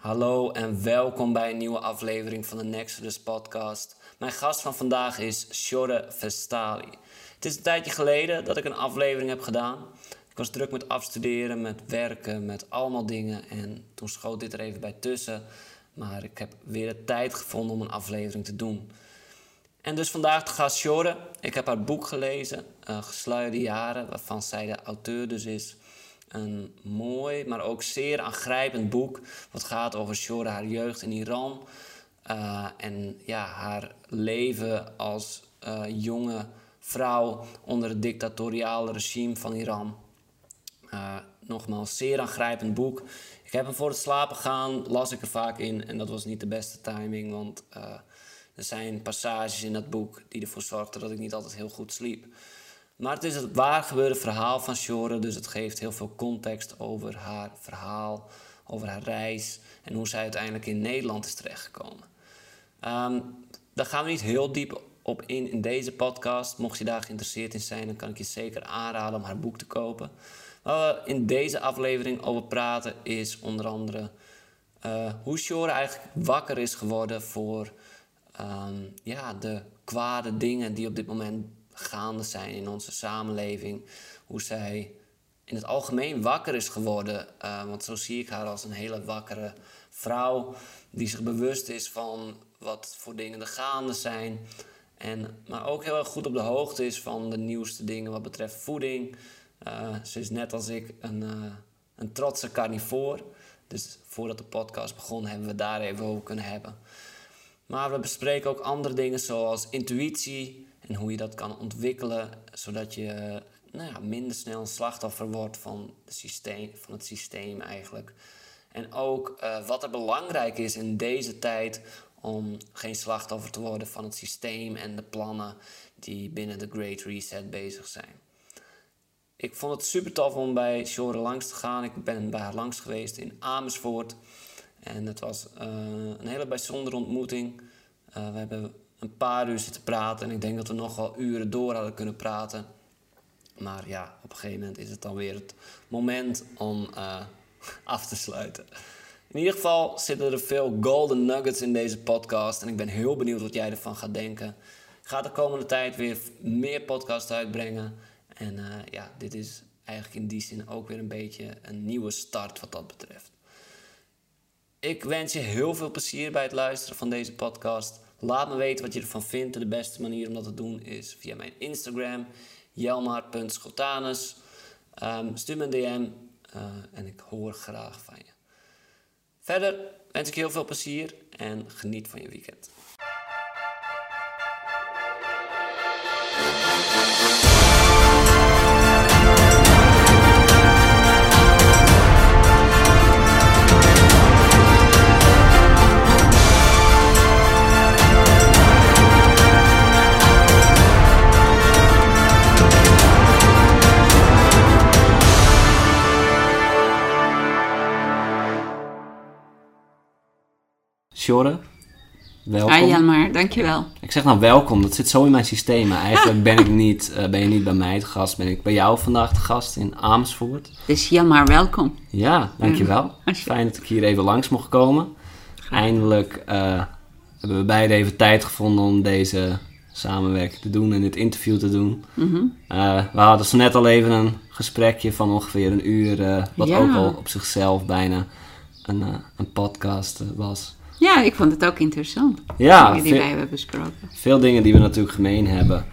Hallo en welkom bij een nieuwe aflevering van de Nexus podcast. Mijn gast van vandaag is Shore Vestali. Het is een tijdje geleden dat ik een aflevering heb gedaan. Ik was druk met afstuderen, met werken, met allemaal dingen. En toen schoot dit er even bij tussen. Maar ik heb weer de tijd gevonden om een aflevering te doen. En dus vandaag de gast Shore. Ik heb haar boek gelezen, uh, Gesluierde Jaren, waarvan zij de auteur dus is. Een mooi, maar ook zeer aangrijpend boek. Wat gaat over Shore, haar jeugd in Iran. Uh, en ja, haar leven als uh, jonge vrouw onder het dictatoriale regime van Iran. Uh, nogmaals, zeer aangrijpend boek. Ik heb hem voor het slapen gaan, las ik er vaak in. En dat was niet de beste timing, want er zijn passages in dat boek die ervoor zorgden dat ik niet altijd heel goed sliep. Maar het is het waar gebeurde verhaal van Shore, dus het geeft heel veel context over haar verhaal, over haar reis en hoe zij uiteindelijk in Nederland is terechtgekomen. Um, daar gaan we niet heel diep op in in deze podcast. Mocht je daar geïnteresseerd in zijn, dan kan ik je zeker aanraden om haar boek te kopen. Waar we in deze aflevering over praten is onder andere uh, hoe Shore eigenlijk wakker is geworden voor um, ja, de kwade dingen die op dit moment gaande zijn in onze samenleving. Hoe zij in het algemeen wakker is geworden. Uh, want zo zie ik haar als een hele wakkere vrouw. Die zich bewust is van wat voor dingen er gaande zijn. En, maar ook heel erg goed op de hoogte is van de nieuwste dingen wat betreft voeding. Uh, ze is net als ik een, uh, een trotse carnivoor. Dus voordat de podcast begon hebben we daar even over kunnen hebben. Maar we bespreken ook andere dingen zoals intuïtie en hoe je dat kan ontwikkelen, zodat je nou ja, minder snel een slachtoffer wordt van, de systeem, van het systeem eigenlijk. En ook uh, wat er belangrijk is in deze tijd om geen slachtoffer te worden van het systeem en de plannen die binnen de Great Reset bezig zijn. Ik vond het super tof om bij Shore langs te gaan. Ik ben bij haar langs geweest in Amersfoort. En het was uh, een hele bijzondere ontmoeting. Uh, we hebben een paar uur zitten praten en ik denk dat we nog wel uren door hadden kunnen praten. Maar ja, op een gegeven moment is het dan weer het moment om uh, af te sluiten. In ieder geval zitten er veel golden nuggets in deze podcast en ik ben heel benieuwd wat jij ervan gaat denken. Ik ga de komende tijd weer meer podcasts uitbrengen. En uh, ja, dit is eigenlijk in die zin ook weer een beetje een nieuwe start wat dat betreft. Ik wens je heel veel plezier bij het luisteren van deze podcast. Laat me weten wat je ervan vindt. De beste manier om dat te doen is via mijn Instagram, jelmar.schotanus. Um, stuur me een DM uh, en ik hoor graag van je. Verder wens ik heel veel plezier en geniet van je weekend. Sjorre, welkom. Hi Janmar, dankjewel. Ik zeg nou welkom, dat zit zo in mijn systeem. Eigenlijk ben, ik niet, uh, ben je niet bij mij de gast, ben ik bij jou vandaag de gast in Amersfoort. Dus Janmar, welkom. Ja, dankjewel. Ja. Fijn dat ik hier even langs mocht komen. Eindelijk uh, hebben we beide even tijd gevonden om deze samenwerking te doen en dit interview te doen. Mm -hmm. uh, we hadden zo net al even een gesprekje van ongeveer een uur, wat ja. ook al op zichzelf bijna een, een podcast was. Ja, ik vond het ook interessant. Ja, dingen die wij hebben besproken. Veel dingen die we natuurlijk gemeen hebben.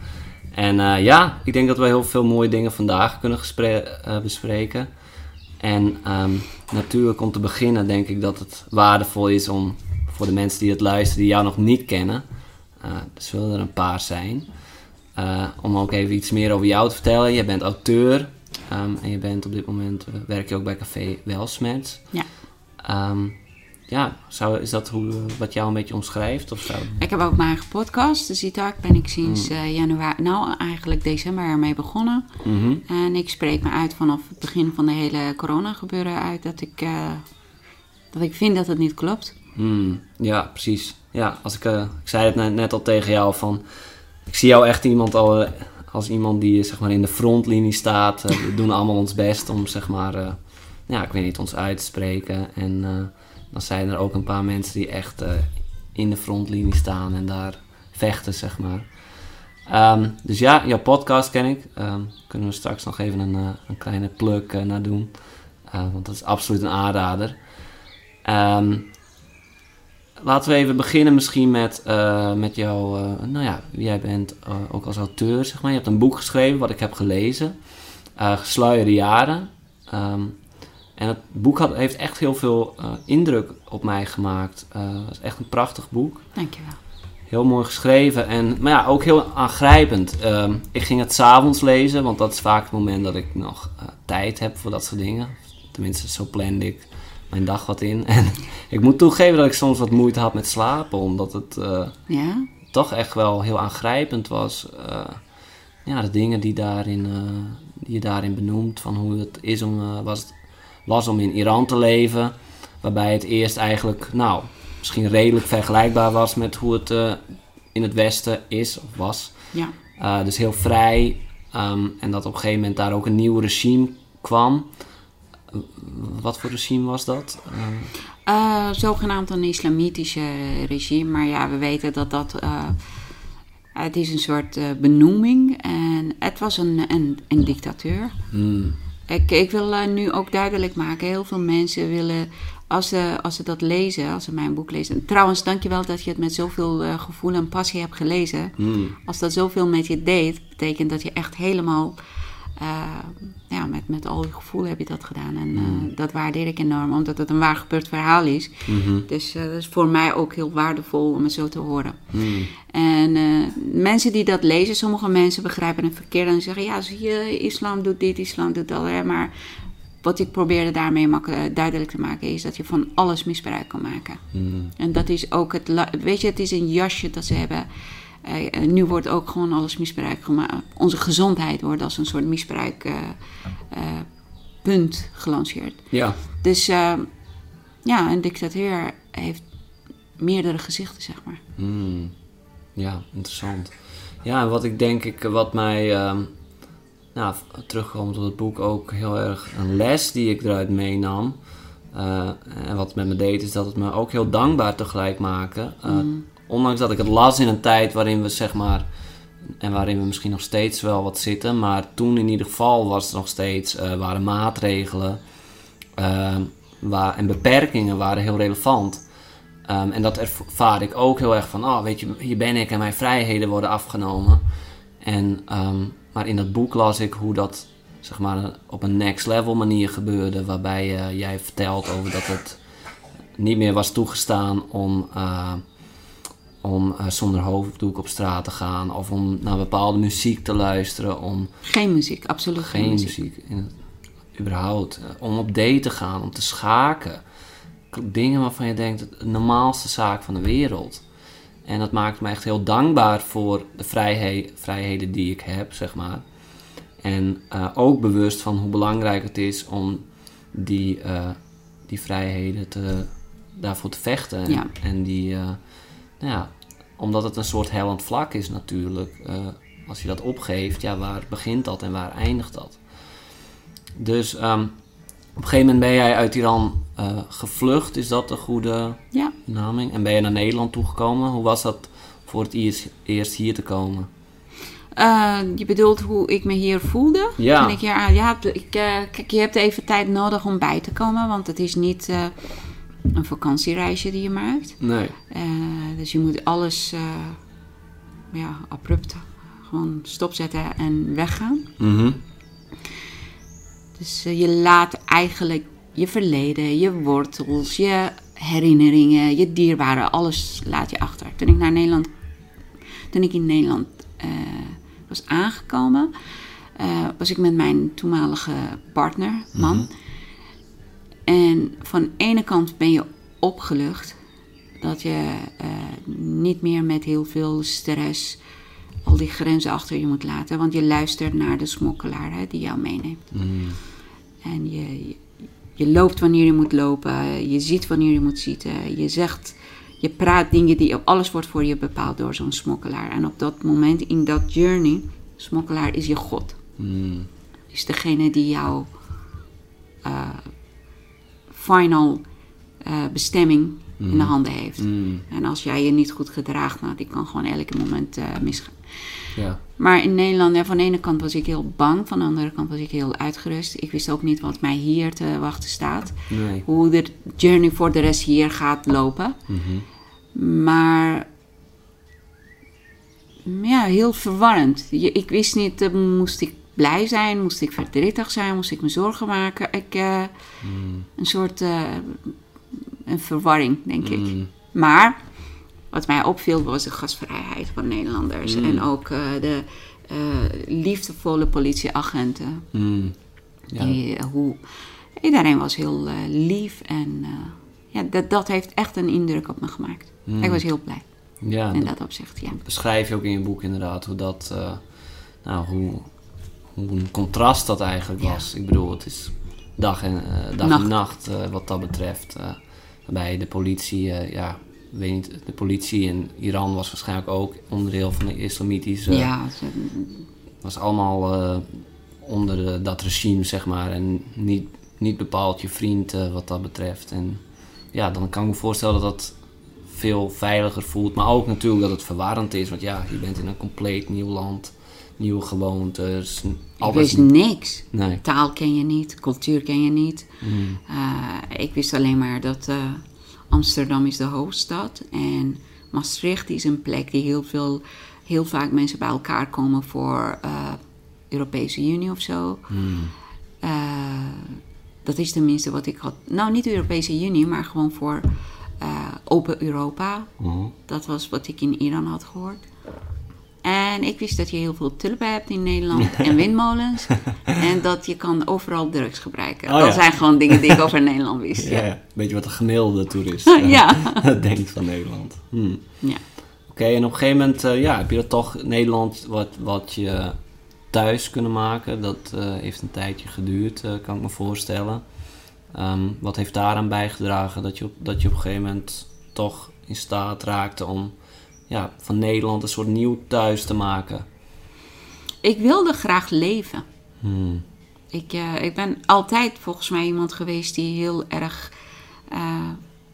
En uh, ja, ik denk dat we heel veel mooie dingen vandaag kunnen uh, bespreken. En um, natuurlijk om te beginnen denk ik dat het waardevol is om voor de mensen die het luisteren die jou nog niet kennen, uh, er zullen er een paar zijn, om ook even iets meer over jou te vertellen. Je bent auteur um, en je bent op dit moment, werk je ook bij Café Welsmets. Ja. Um, ja, zou, is dat hoe, wat jou een beetje omschrijft? Of zou... Ik heb ook mijn eigen podcast, de Zitak. Ben ik sinds uh, januari, nou eigenlijk december ermee begonnen. Mm -hmm. En ik spreek me uit vanaf het begin van de hele corona gebeuren uit dat ik, uh, dat ik vind dat het niet klopt. Mm, ja, precies. Ja, als ik, uh, ik zei het net, net al tegen jou van, ik zie jou echt iemand al, als iemand die zeg maar in de frontlinie staat. we doen allemaal ons best om zeg maar, ja, ik weet niet, ons uit te spreken en dan zijn er ook een paar mensen die echt eh, in de frontlinie staan en daar vechten, zeg maar. Ehm, dus ja, jouw podcast ken ik. Ehm, kunnen we straks nog even een, eh, een kleine plug uh, naar doen. want dat is absoluut een aanrader. Ehm, laten we even beginnen misschien met, met jou, nou ja, jij bent ook als auteur, zeg maar. Je hebt een boek geschreven wat ik heb gelezen. Gesluierde jaren. En het boek had, heeft echt heel veel uh, indruk op mij gemaakt. Uh, het is echt een prachtig boek. Dankjewel. Heel mooi geschreven en maar ja, ook heel aangrijpend. Uh, ik ging het s'avonds lezen, want dat is vaak het moment dat ik nog uh, tijd heb voor dat soort dingen. Tenminste, zo plande ik mijn dag wat in. En ik moet toegeven dat ik soms wat moeite had met slapen, omdat het ja? toch echt wel heel aangrijpend was. ja, de dingen die, daarin, die je daarin benoemt, van hoe het is om, was het was om in Iran te leven. Waarbij het eerst eigenlijk, nou, misschien redelijk vergelijkbaar was met hoe het uh, in het Westen is of was. Ja. Uh, dus heel vrij. Um, en dat op een gegeven moment daar ook een nieuw regime kwam. Wat voor regime was dat? Uh, zogenaamd een islamitische regime. Maar ja, we weten dat dat. het is een soort benoeming. En het was een, een, een dictateur. Hmm. Ik, ik wil uh, nu ook duidelijk maken, heel veel mensen willen, als ze, als ze dat lezen, als ze mijn boek lezen. Trouwens, dankjewel dat je het met zoveel uh, gevoel en passie hebt gelezen. Mm. Als dat zoveel met je deed, betekent dat je echt helemaal uh, ja, met, met al je gevoel heb je dat gedaan. En uh, dat waardeer ik enorm, omdat het een waar gebeurd verhaal is. Mm -hmm. Dus uh, dat is voor mij ook heel waardevol om het zo te horen. Mm. En mensen die dat lezen, sommige mensen begrijpen het verkeerd en zeggen: Ja, zie je, islam doet dit, islam doet dat. Hè? Maar wat ik probeerde daarmee duidelijk te maken is dat je van alles misbruik kan maken. Mm. En dat is ook het, weet je, het is een jasje dat ze hebben. Uh, nu wordt ook gewoon alles misbruik gemaakt. Onze gezondheid wordt als een soort misbruikpunt uh, uh, gelanceerd. Ja. Dus ja, een dictateur heeft meerdere gezichten, zeg maar. Mm. Ja, interessant. Ja, en wat ik denk ik, wat mij, nou, terugkomt tot het boek, ook heel erg een les die ik eruit meenam. en wat het met me deed, is dat het me ook heel dankbaar tegelijk maakte. Mm ondanks dat ik het las in een tijd waarin we zeg maar en waarin we misschien nog steeds wel wat zitten, maar toen in ieder geval was het nog steeds uh, waren maatregelen uh, waar, en beperkingen waren heel relevant. Um, en dat ervaar ik ook heel erg van, oh weet je, hier ben ik en mijn vrijheden worden afgenomen. En, um, maar in dat boek las ik hoe dat zeg maar op een next level manier gebeurde, waarbij uh, jij vertelt over dat het niet meer was toegestaan om om uh, zonder hoofddoek op straat te gaan of om naar bepaalde muziek te luisteren. Om geen muziek, absoluut geen, geen muziek. muziek. In, überhaupt. Uh, om op date te gaan, om te schaken. Dingen waarvan je denkt, de normaalste zaak van de wereld. En dat maakt me echt heel dankbaar voor de vrijheid, vrijheden die ik heb, zeg maar. En uh, ook bewust van hoe belangrijk het is om die, die vrijheden te, daarvoor te vechten. Ja. En die, nou ja, omdat het een soort hellend vlak is natuurlijk. Uh, als je dat opgeeft, ja, waar begint dat en waar eindigt dat? Dus um, op een gegeven moment ben jij uit Iran uh, gevlucht. Is dat de goede ja. benaming? En ben je naar Nederland toegekomen? Hoe was dat voor het eerst, eerst hier te komen? Uh, je bedoelt hoe ik me hier voelde? Ja. Toen ik hier ja, ik, kijk, je hebt even tijd nodig om bij te komen, want het is niet een vakantiereisje die je maakt. Nee. Uh, dus je moet alles uh, ja, abrupt gewoon stopzetten en weggaan. Mm -hmm. Dus uh, je laat eigenlijk je verleden, je wortels, je herinneringen, je dierbaren, alles laat je achter. Toen ik naar Nederland, toen ik in Nederland was aangekomen, was ik met mijn toenmalige partner, man. Mhm. En van de ene kant ben je opgelucht dat je uh, niet meer met heel veel stress al die grenzen achter je moet laten. Want je luistert naar de smokkelaar hè, die jou meeneemt. Mm. En je, je loopt wanneer je moet lopen, je ziet wanneer je moet zitten, je zegt, je praat dingen die, alles wordt voor je bepaald door zo'n smokkelaar. En op dat moment in dat journey, smokkelaar is je God. Mm. Is degene die jou uh, final eh, bestemming in de Mhm. handen heeft. Mm, En als jij je niet goed gedraagt, nou, die kan gewoon elke moment eh, misgaan. ja. Maar in Nederland, ja, van de ene kant was ik heel bang, van de andere kant was ik heel uitgerust. Ik wist ook niet wat mij hier te wachten staat. Nee. Hoe de journey voor de rest hier gaat lopen. Mhm. Maar ja, heel verwarrend. Je- Ik wist niet, eh, moest ik blij zijn? Moest ik verdrietig zijn? Moest ik me zorgen maken? Ik, eh, Mm, een soort eh, een verwarring, denk ik. mm, Maar wat mij opviel was de gastvrijheid van Nederlanders. Mm. En ook eh, de liefdevolle politieagenten. Ja. Die, hoe, iedereen was heel lief en ja, dat, dat heeft echt een indruk op me gemaakt. Ik was heel blij ja, in dat dat opzicht, ja. beschrijf je ook in je boek inderdaad, hoe dat, nou, hoe, hoe een contrast dat eigenlijk Ja. was. Ik bedoel, het is dag en, eh, dag Nacht. en nacht eh, wat dat betreft. bij de politie, ja, weet niet, de politie in Iran was waarschijnlijk ook onderdeel van de islamitische ja, ze- was allemaal onder dat regime, zeg maar. En niet, niet bepaald je vriend wat dat betreft. En ja, dan kan ik me voorstellen dat dat veel veiliger voelt. Maar ook natuurlijk dat het verwarrend is. Want ja, je bent in een compleet nieuw land. Nieuwe gewoontes. ik Alles. wist niks. Nee. Taal ken je niet, cultuur ken je niet. Mm, Eh, ik wist alleen maar dat eh, Amsterdam is de hoofdstad en Maastricht is een plek die heel veel, heel vaak mensen bij elkaar komen voor eh Europese Unie of zo. mm, dat is tenminste wat ik had. Nou, niet de Europese Unie, maar gewoon voor Open Europa. mhm. Dat was wat ik in Iran had gehoord. En ik wist dat je heel veel tulpen hebt in Nederland en windmolens. en dat je kan overal drugs gebruiken. Oh dat ja. zijn gewoon dingen die ik over Nederland wist. Ja. Weet je wat een gemiddelde toerist eh, Ja. denkt van Nederland? Hmm. Ja. Oké, en op een gegeven moment eh, ja, heb je dat toch Nederland wat, wat je thuis kunnen maken. Dat eh, heeft een tijdje geduurd, kan ik me voorstellen. Ehm, wat heeft daaraan bijgedragen dat je, op, dat je op een gegeven moment toch in staat raakte om ja, van Nederland een soort nieuw thuis te maken? Ik wilde graag leven. Hmm. Ik, eh, ik ben altijd volgens mij iemand geweest die heel erg. eh,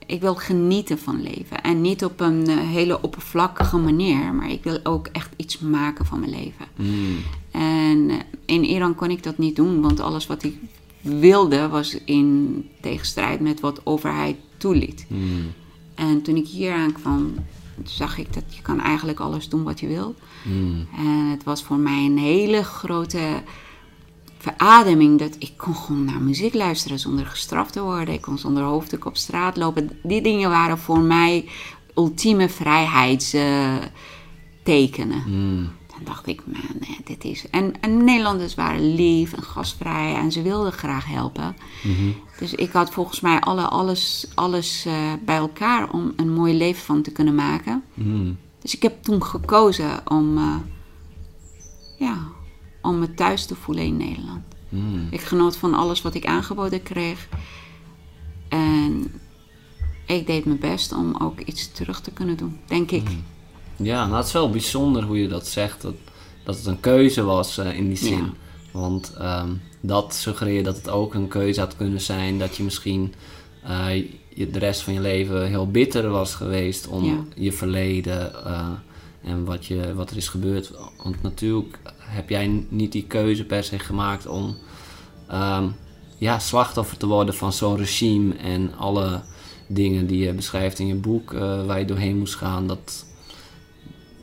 ik wil genieten van leven. En niet op een eh, hele oppervlakkige manier, maar ik wil ook echt iets maken van mijn leven. Hmm. En in Iran kon ik dat niet doen, want alles wat ik wilde was in tegenstrijd met wat de overheid toeliet. Hmm. En toen ik hier aankwam, zag ik dat je kan eigenlijk alles doen wat je wil. Hmm. En het was voor mij een hele grote verademing dat ik kon gewoon naar muziek luisteren zonder gestraft te worden. Ik kon zonder hoofddoek op straat lopen. Die dingen waren voor mij ultieme vrijheidstekenen. Hmm. Dan dacht ik, man, nee, dit is... En, en Nederlanders waren lief en gastvrij en ze wilden graag helpen. Mhm. Dus ik had volgens mij alle, alles, alles eh, bij elkaar om een mooi leven van te kunnen maken. Hmm. Dus ik heb toen gekozen om, eh, ja, om me thuis te voelen in Nederland. Hmm. Ik genoot van alles wat ik aangeboden kreeg. En ik deed mijn best om ook iets terug te kunnen doen, denk ik. Ja, nou het is wel bijzonder hoe je dat zegt. Dat, dat het een keuze was eh, in die zin. Ja. Want ehm, dat suggereert dat het ook een keuze had kunnen zijn. Dat je misschien eh, je, de rest van je leven heel bitter was geweest om Ja. je verleden eh, en wat, je, wat er is gebeurd. Want natuurlijk heb jij niet die keuze per se gemaakt om ehm, ja, slachtoffer te worden van zo'n regime en alle dingen die je beschrijft in je boek waar je doorheen moest gaan. Dat,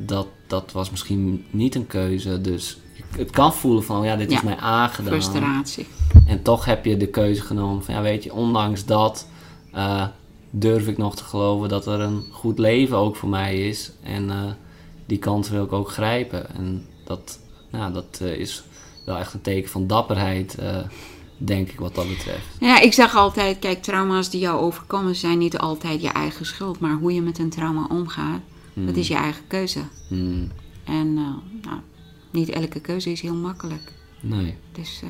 dat, dat was misschien niet een keuze. Dus het kan voelen van, ja, dit is mij aangedaan. Frustratie. En toch heb je de keuze genomen van, ja, weet je, ondanks dat eh, durf ik nog te geloven dat er een goed leven ook voor mij is. En eh, die kans wil ik ook grijpen. En dat, nou, dat eh, is wel echt een teken van dapperheid, denk ik, wat dat betreft. Ja, ik zeg altijd, kijk, trauma's die jou overkomen zijn niet altijd je eigen schuld. Maar hoe je met een trauma omgaat, dat is je eigen keuze. Hmm, En eh, nou, niet elke keuze is heel makkelijk. nee. Dus eh,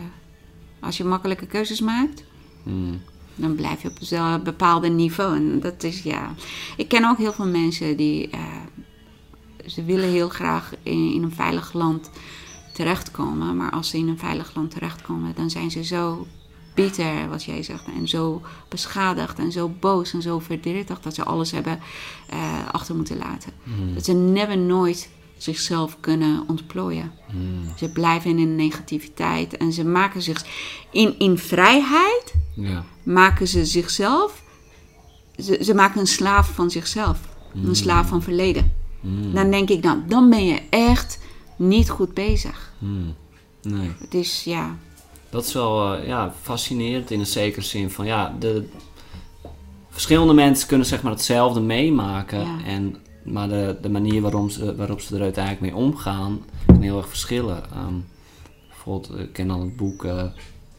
als je makkelijke keuzes maakt, Hmm, dan blijf je op een bepaalde niveau. En dat is ja. Ik ken ook heel veel mensen die. eh, ze willen heel graag in, in een veilig land terechtkomen. Maar als ze in een veilig land terechtkomen, dan zijn ze zo bitter, wat jij zegt, en zo beschadigd en zo boos en zo verdrietig dat ze alles hebben eh, achter moeten laten. Dat ze never nooit zichzelf kunnen ontplooien. Ze blijven in negativiteit en ze maken zich in, in vrijheid Ja. maken ze zichzelf, ze, ze maken een slaaf van zichzelf, een slaaf van verleden. Dan denk ik dan, dan ben je echt niet goed bezig. Hmm. Nee. Het is ja, Dat is wel eh, ja, fascinerend in een zekere zin van ja, de verschillende mensen kunnen zeg maar hetzelfde meemaken. Ja. En, maar de, de manier waarom ze, waarop ze er uiteindelijk mee omgaan, kan heel erg verschillen. Ehm, bijvoorbeeld, ik ken dan het boek eh,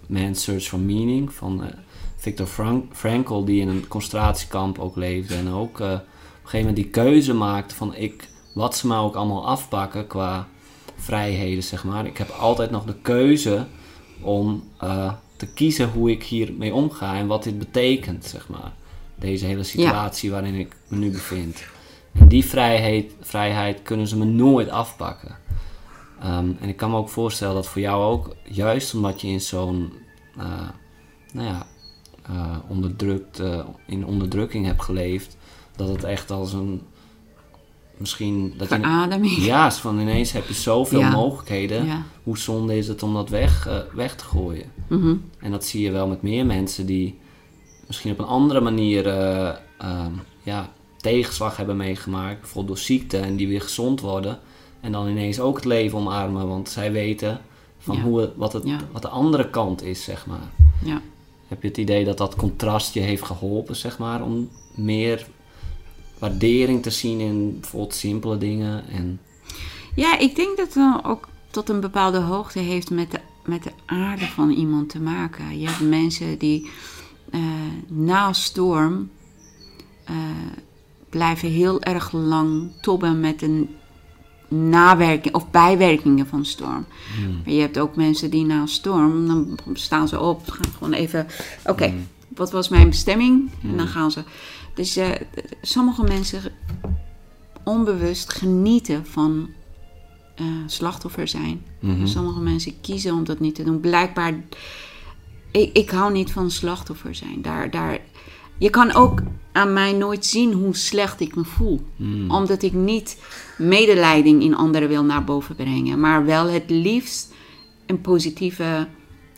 Man's Search for Meaning van eh, Viktor Frank Frankl, die in een concentratiekamp ook leefde. En ook eh, op een gegeven moment die keuze maakte van ik, wat ze mij ook allemaal afpakken qua vrijheden, zeg maar. Ik heb altijd nog de keuze om eh, te kiezen hoe ik hiermee omga en wat dit betekent, zeg maar. Deze hele situatie waarin ik me nu bevind. En die vrijheid, vrijheid kunnen ze me nooit afpakken. Ehm, en ik kan me ook voorstellen dat voor jou ook, juist omdat je in zo'n, eh, nou ja, eh, onderdrukt, in onderdrukking hebt geleefd, dat het echt als een, misschien, dat je, verademing. ja, is van ineens heb je zoveel Ja. mogelijkheden. Ja. Hoe zonde is het om dat weg, eh, weg te gooien? Mhm. En dat zie je wel met meer mensen die misschien op een andere manier eh, ehm, ja, tegenslag hebben meegemaakt. Bijvoorbeeld door ziekte en die weer gezond worden. En dan ineens ook het leven omarmen. Want zij weten van Ja. hoe, wat, het, Ja. wat de andere kant is, zeg maar. Ja. Heb je het idee dat dat contrast je heeft geholpen, zeg maar, om meer waardering te zien in bijvoorbeeld simpele dingen? En, ja, ik denk dat het ook tot een bepaalde hoogte heeft met de, met de aarde van iemand te maken. Je hebt mensen die eh, na storm eh, blijven heel erg lang tobben met een nawerking of bijwerkingen van storm. Maar je hebt ook mensen die na een storm, dan staan ze op, gaan gewoon even, oké, wat was mijn bestemming? En dan gaan ze. Dus sommige mensen onbewust genieten van eh, slachtoffer zijn. Sommige mensen kiezen om dat niet te doen. Blijkbaar, ik, ik hou niet van slachtoffer zijn. Daar, daar, je kan ook aan mij nooit zien hoe slecht ik me voel. Omdat ik niet medelijding in anderen wil naar boven brengen. Maar wel het liefst een positieve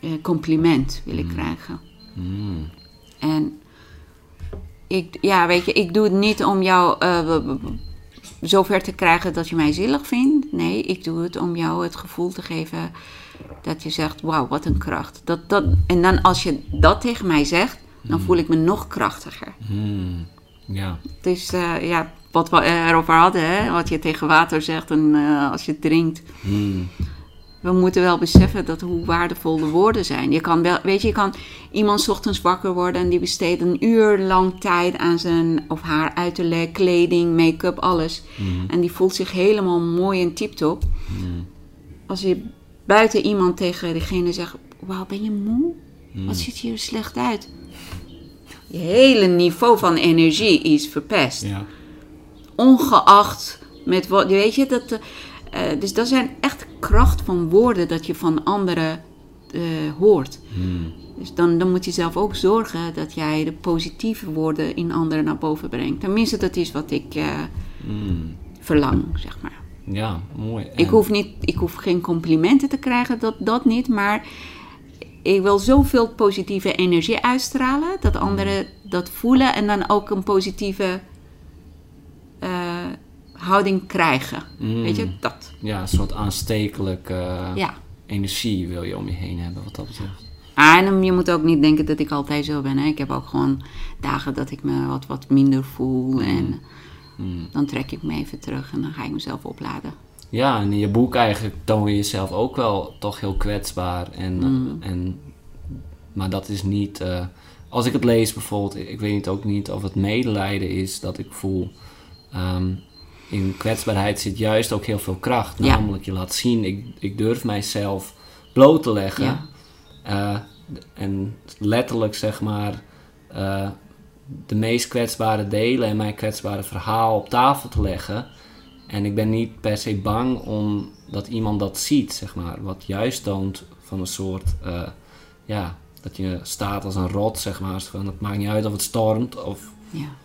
eh, compliment wil ik krijgen. Mm. En ik, ja, weet je, ik doe het niet om jou w- zover te krijgen dat je mij zielig vindt. Nee, ik doe het om jou het gevoel te geven dat je zegt, wauw, wat een kracht. Dat, dat, en dan als je dat tegen mij zegt, dan voel ik me nog krachtiger. Hmm. Ja. Dus eh, ja, wat we erover hadden, hè, wat je tegen water zegt en eh, als je drinkt. Hmm. We moeten wel beseffen dat hoe waardevol de woorden zijn. Je kan wel, weet je, je kan iemand 's ochtends wakker worden en die besteedt een uur lang tijd aan zijn of haar uiterlijk, kleding, make-up, alles. En die voelt zich helemaal mooi en tip-top. Als je buiten iemand tegen diegene zegt: Wauw, ben je moe? Wat ziet je er slecht uit? Je hele niveau van energie is verpest Ja. ongeacht met wat, weet je, dat, eh, dus dat zijn echt kracht van woorden dat je van anderen eh, hoort. Dus dan, dan moet je zelf ook zorgen dat jij de positieve woorden in anderen naar boven brengt. Tenminste, dat is wat ik eh, Hmm. verlang, zeg maar. Ja, mooi. Ik hoef, niet, ik hoef geen complimenten te krijgen, dat, dat niet. Maar ik wil zoveel positieve energie uitstralen dat anderen dat voelen en dan ook een positieve houding krijgen. Weet je, dat. Ja, een soort aanstekelijke Ja. energie wil je om je heen hebben, wat dat betreft. Ah, en je moet ook niet denken dat ik altijd zo ben. Hè. Ik heb ook gewoon dagen dat ik me wat, wat minder voel. En dan trek ik me even terug en dan ga ik mezelf opladen. Ja, en in je boek eigenlijk toon je jezelf ook wel toch heel kwetsbaar. En, en, maar dat is niet... eh, als ik het lees bijvoorbeeld, ik weet ook niet of het medelijden is dat ik voel. Ehm, in kwetsbaarheid zit juist ook heel veel kracht. Ja. Namelijk, je laat zien, ik, ik durf mijzelf bloot te leggen. Ja. Eh, en letterlijk, zeg maar, eh, de meest kwetsbare delen en mijn kwetsbare verhaal op tafel te leggen. En ik ben niet per se bang om dat iemand dat ziet, zeg maar. Wat juist toont van een soort, eh, ja, dat je staat als een rot, zeg maar. Van, het maakt niet uit of het stormt of Ja.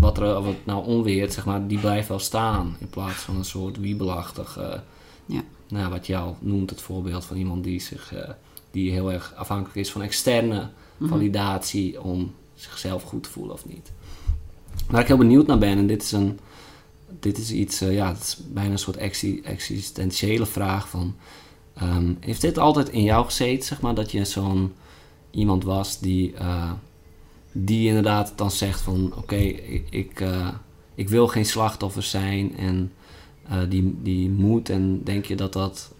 Wat er of het nou onweert, zeg maar. Die blijft wel staan in plaats van een soort wiebelachtig... eh, Ja. nou, wat jou noemt, het voorbeeld van iemand die, zich, eh, die heel erg afhankelijk is van externe validatie om zichzelf goed te voelen of niet. Waar ik heel benieuwd naar ben, en dit is, een, dit is iets, eh, ja, het is bijna een soort exi- existentiële vraag van, ehm, heeft dit altijd in jou gezeten, zeg maar, dat je zo'n iemand was die, die inderdaad dan zegt van, oké, ik, ik, eh, ik wil geen slachtoffer zijn en eh, die, die moed en denk je dat dat,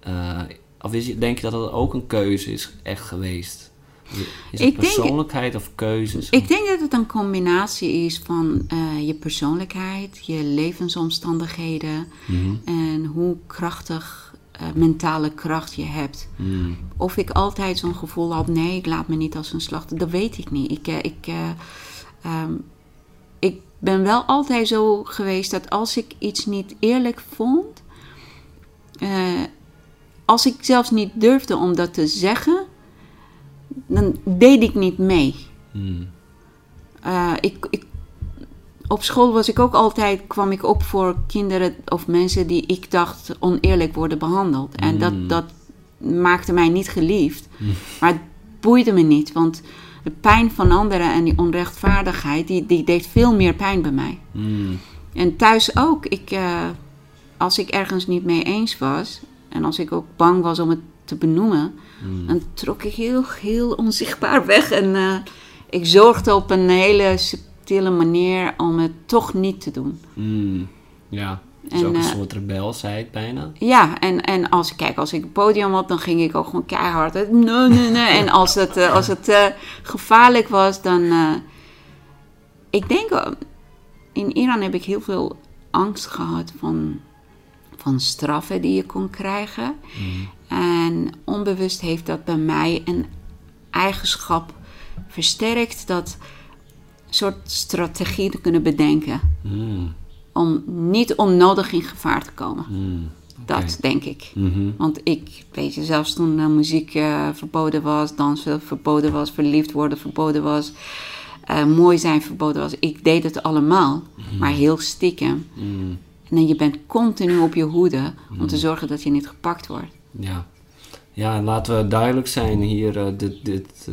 eh, of is, je- denk je dat dat ook een keuze is echt geweest? Is het Ik denk- persoonlijkheid of keuzes? Ik denk dat het een combinatie is van je persoonlijkheid, je levensomstandigheden Mhm. en hoe krachtig eh, mentale kracht je hebt. Mm, Of ik altijd zo'n gevoel had, nee, ik laat me niet als een slachtoffer, dat weet ik niet. Ik, eh, ik, eh, ehm, ik ben wel altijd zo geweest dat als ik iets niet eerlijk vond, als ik zelfs niet durfde om dat te zeggen, dan deed ik niet mee. mm, Eh, ik, ik, op school was ik ook altijd, kwam ik op voor kinderen of mensen die ik dacht oneerlijk worden behandeld. En Mm. dat, dat maakte mij niet geliefd. Maar het boeide me niet, want de pijn van anderen en die onrechtvaardigheid, die, die deed veel meer pijn bij mij. mm, En thuis ook. Ik, eh, als ik ergens niet mee eens was en als ik ook bang was om het te benoemen, dan trok ik heel, heel onzichtbaar weg. En eh, ik zorgde op een hele subtiele manier om het toch niet te doen. Mm, ja, het En, ook een eh, soort rebelsheid bijna. Ja, en, en als, kijk, als ik een podium had, dan ging ik ook gewoon keihard. Nee, nee, nee. En als het, eh, als het eh, gevaarlijk was, dan. ik denk, in Iran heb ik heel veel angst gehad van, van straffen die je kon krijgen. En onbewust heeft dat bij mij een eigenschap versterkt dat soort strategie te kunnen bedenken. Mm, Om niet onnodig in gevaar te komen. mm, Dat denk ik. Mhm, Want ik, weet je, zelfs toen eh, muziek eh, verboden was, dansen verboden was, verliefd worden verboden was, eh, mooi zijn verboden was, ik deed het allemaal, maar heel stiekem. mm, En dan je bent continu op je hoede om te zorgen dat je niet gepakt wordt. ja. ja, en laten we duidelijk zijn hier, dit, dit,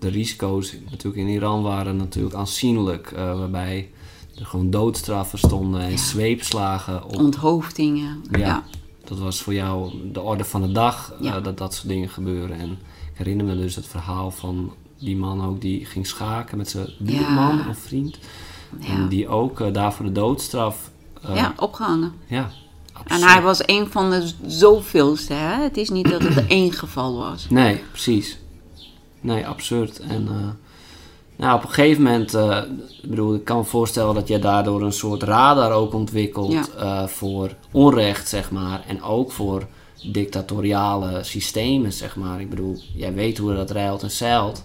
de risico's natuurlijk in Iran waren natuurlijk aanzienlijk, eh, waarbij er gewoon doodstraffen stonden en zweepslagen op Onthoofdingen. Ja. Ja. Dat was voor jou de orde van de dag, eh, dat dat soort dingen gebeuren. En ik herinner me dus het verhaal van die man ook die ging schaken met zijn buurman of vriend. En die ook uh, daarvoor de doodstraf... Ja, opgehangen. Ja, En hij was een van de zoveelste. Hè? Het is niet dat het één geval was. Nee, precies. Nee, absurd. En uh, nou, op een gegeven moment, uh, ik bedoel, ik kan me voorstellen dat je daardoor een soort radar ook ontwikkelt ja. uh, voor onrecht, zeg maar. En ook voor dictatoriale systemen, zeg maar. Ik bedoel, jij weet hoe dat reilt en zeilt.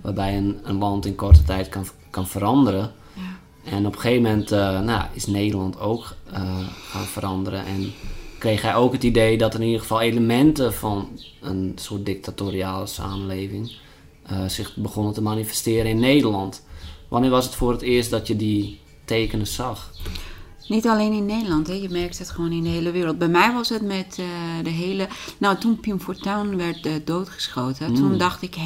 Waarbij een, een land in korte tijd kan, kan veranderen. Ja. En op een gegeven moment uh, nou, is Nederland ook uh, gaan veranderen. En kreeg hij ook het idee dat er in ieder geval elementen van een soort dictatoriale samenleving uh, zich begonnen te manifesteren in Nederland. Wanneer was het voor het eerst dat je die tekenen zag? Niet alleen in Nederland, hè. je merkt het gewoon in de hele wereld. Bij mij was het met uh, de hele. Nou, toen Pim Fortuyn werd uh, doodgeschoten, mm. toen dacht ik: hé.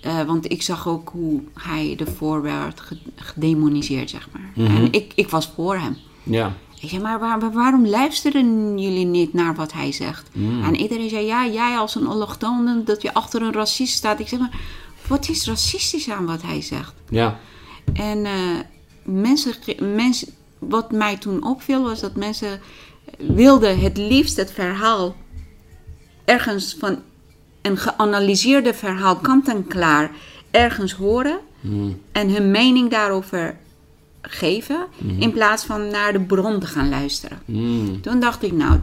Hey, want ik zag ook hoe hij ervoor werd gedemoniseerd, zeg maar. Mm -hmm. En ik, ik was voor hem. Ja. Ik zei, maar waar, waarom luisteren jullie niet naar wat hij zegt? Mm. En iedereen zei, ja, jij als een allochtoon, dat je achter een racist staat. Ik zeg, maar wat is racistisch aan wat hij zegt? Ja. En uh, mensen, mensen, wat mij toen opviel, was dat mensen wilden het liefst het verhaal ergens van een geanalyseerde verhaal kant en klaar ergens horen mm. en hun mening daarover geven, Mhm. in plaats van naar de bron te gaan luisteren. Mm. Toen dacht ik, nou,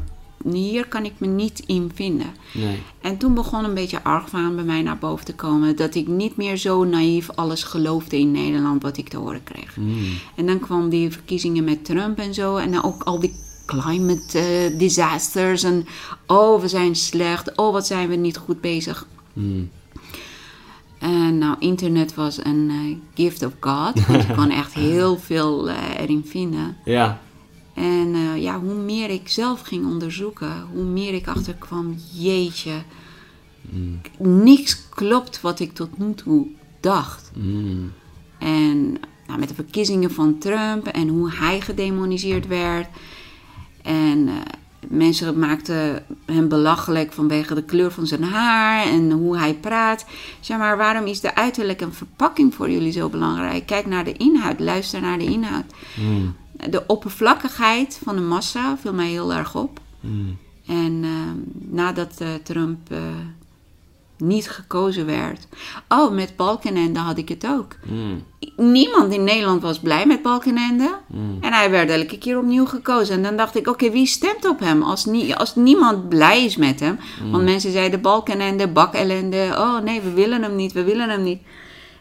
hier kan ik me niet in vinden. Nee. En toen begon een beetje argwaan bij mij naar boven te komen, dat ik niet meer zo naïef alles geloofde in Nederland wat ik te horen kreeg. Mm. En dan kwam die verkiezingen met Trump en zo, en dan ook al die climate uh, disasters en oh, we zijn slecht, oh, wat zijn we niet goed bezig. En nou, internet was een eh, gift of God. Want je kon echt heel veel eh, erin vinden. Ja. En eh, ja, hoe meer ik zelf ging onderzoeken, hoe meer ik achterkwam, jeetje, niks klopt wat ik tot nu toe dacht. Mm. En nou, met de verkiezingen van Trump en hoe hij gedemoniseerd werd. En mensen maakten hem belachelijk vanwege de kleur van zijn haar en hoe hij praat. Zeg maar, waarom is de uiterlijk en verpakking voor jullie zo belangrijk? Kijk naar de inhoud, luister naar de inhoud. Mm. De oppervlakkigheid van de massa viel mij heel erg op. Mm. En eh, nadat eh, Trump eh, niet gekozen werd. Oh, met Balkenende had ik het ook. Mm. Niemand in Nederland was blij met Balkenende. Mm. En hij werd elke keer opnieuw gekozen. En dan dacht ik, oké, wie stemt op hem? Als, nie, als niemand blij is met hem. Want mensen zeiden Balkenende, bakellende. Oh nee, we willen hem niet, we willen hem niet.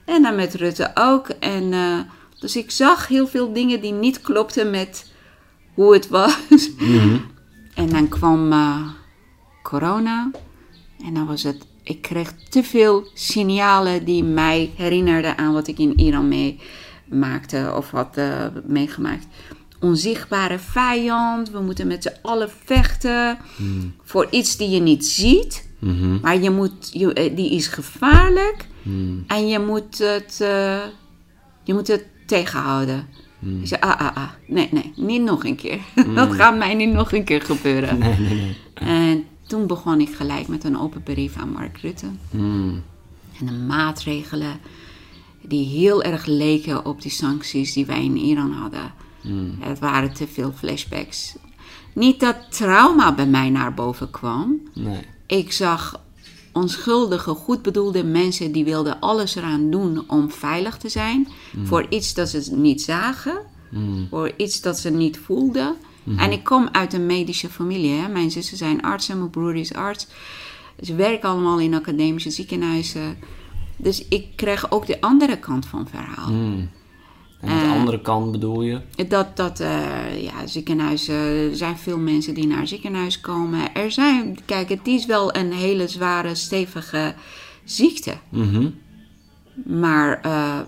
En dan met Rutte ook. En, eh, dus ik zag heel veel dingen die niet klopten met hoe het was. En dan kwam eh, corona. En dan was het. Ik kreeg te veel signalen die mij herinnerden aan wat ik in Iran meemaakte of had eh, meegemaakt. Onzichtbare vijand, we moeten met z'n allen vechten voor iets die je niet ziet, Mhm. maar je moet, je, eh, die is gevaarlijk Mm. en je moet het, eh, je moet het tegenhouden. Ik zei, ah, ah, ah, nee, nee, niet nog een keer. Dat gaat mij niet nog een keer gebeuren. Nee, nee, nee. En toen begon ik gelijk met een open brief aan Mark Rutte. Mm. En de maatregelen die heel erg leken op die sancties die wij in Iran hadden. Het waren te veel flashbacks. Niet dat trauma bij mij naar boven kwam. Nee. Ik zag onschuldige, goed bedoelde mensen die wilden alles eraan doen om veilig te zijn. Voor iets dat ze niet zagen. Mm. Voor iets dat ze niet voelden. En ik kom uit een medische familie. Hè. Mijn zussen zijn artsen, mijn broer is arts. Ze werken allemaal in academische ziekenhuizen. Dus ik kreeg ook de andere kant van het verhaal. Mm. En aan de Eh. andere kant bedoel je? Dat, dat eh, ja, ziekenhuizen, er zijn veel mensen die naar ziekenhuis komen. Er zijn, kijk, het is wel een hele zware, stevige ziekte. Mhm. Maar, eh,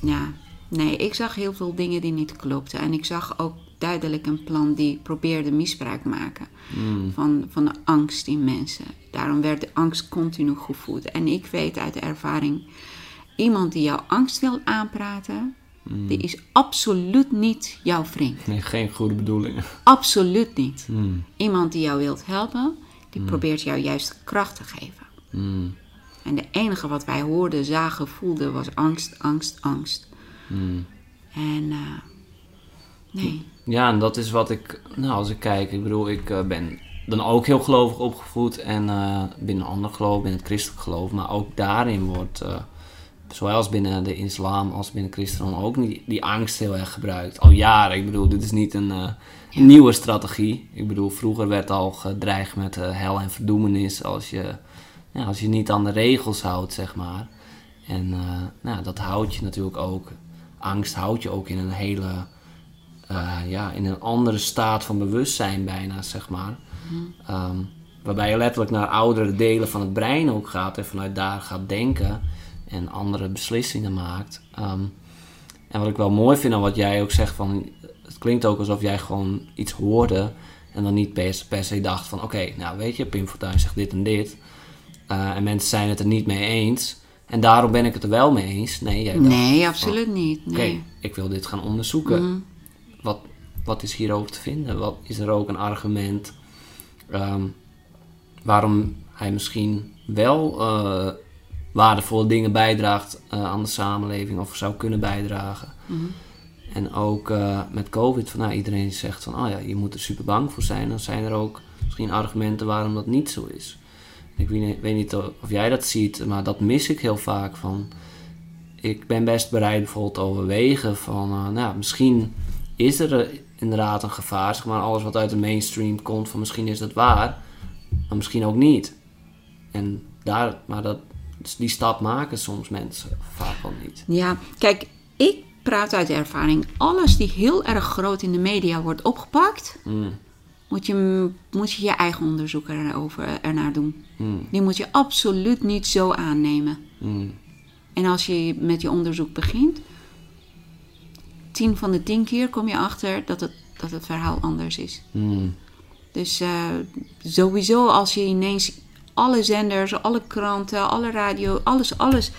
ja, nee, ik zag heel veel dingen die niet klopten. En ik zag ook duidelijk een plan die probeerde misbruik maken Mm. van, van de angst in mensen. Daarom werd de angst continu gevoed. En ik weet uit ervaring, iemand die jouw angst wil aanpraten, die is absoluut niet jouw vriend. Nee, geen goede bedoelingen. Absoluut niet. Mm. Iemand die jou wilt helpen, die probeert jou juist kracht te geven. En de enige wat wij hoorden, zagen, voelden was angst, angst, angst. Mm. En eh, nee. Ja, en dat is wat ik, nou als ik kijk, ik bedoel, ik eh, ben dan ook heel gelovig opgevoed en eh, binnen een ander geloof, binnen het christelijk geloof, maar ook daarin wordt, zowel als binnen de islam als binnen christendom, ook die, die angst heel erg gebruikt. Al jaren, ik bedoel, dit is niet een nieuwe strategie. Ik bedoel, vroeger werd al gedreigd met hel en verdoemenis als je, ja, als je niet aan de regels houdt, zeg maar. En nou, dat houdt je natuurlijk ook, angst houdt je ook in een hele eh, ja, in een andere staat van bewustzijn bijna, zeg maar. Ehm, waarbij je letterlijk naar oudere delen van het brein ook gaat en vanuit daar gaat denken en andere beslissingen maakt. Ehm, en wat ik wel mooi vind aan wat jij ook zegt, van, het klinkt ook alsof jij gewoon iets hoorde en dan niet per, per se dacht van oké, nou weet je, Pim Fortuyn zegt dit en dit. Eh, en mensen zijn het er niet mee eens. En daarom ben ik het er wel mee eens. Nee, jij dacht, Nee, absoluut niet. Oké, Nee. ik wil dit gaan onderzoeken. Mhm. Wat, wat is hierover te vinden? Wat is er ook een argument ehm, waarom hij misschien wel eh, waardevolle dingen bijdraagt eh, aan de samenleving of zou kunnen bijdragen? Mhm. En ook eh, met COVID, van, nou, iedereen zegt van, oh ja, je moet er super bang voor zijn. Dan zijn er ook misschien argumenten waarom dat niet zo is. Ik weet, niet- of jij dat ziet, maar dat mis ik heel vaak van ik ben best bereid bijvoorbeeld te overwegen van, eh, nou, misschien is er eh, inderdaad een gevaar, zeg maar, alles wat uit de mainstream komt, van misschien is dat waar, maar misschien ook niet. En daar, maar dat, dus die stap maken soms mensen vaak wel niet. Ja, kijk, ik praat uit ervaring. Alles die heel erg groot in de media wordt opgepakt, Mm, moet je moet je, je eigen onderzoek erover, ernaar doen. Hmm. Die moet je absoluut niet zo aannemen. Hmm. En als je met je onderzoek begint, tien van de tien keer kom je achter dat het, dat het verhaal anders is. Hmm. Dus eh, sowieso als je ineens alle zenders, alle kranten, alle radio, alles, alles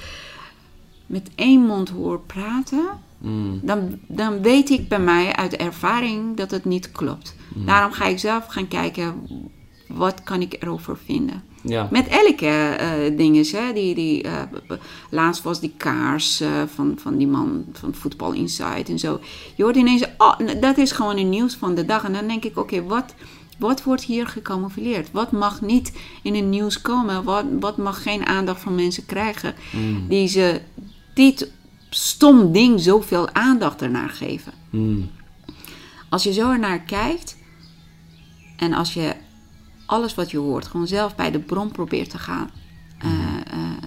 met één mond hoort praten, Hmm. dan, dan weet ik bij mij uit ervaring dat het niet klopt. Daarom ga ik zelf gaan kijken, wat kan ik erover vinden. Ja. Met elke dinges, hè. Die, die, eh, laatst was die kaars eh, van, van die man van Football Insight en zo. Je hoort ineens, oh, dat is gewoon een nieuws van de dag. En dan denk ik, oké, wat, wat wordt hier gecamoufleerd? Wat mag niet in het nieuws komen? Wat, wat mag geen aandacht van mensen krijgen? Die ze dit stom ding zoveel aandacht ernaar geven. Hmm. Als je zo ernaar kijkt en als je alles wat je hoort gewoon zelf bij de bron probeert te gaan eh, eh,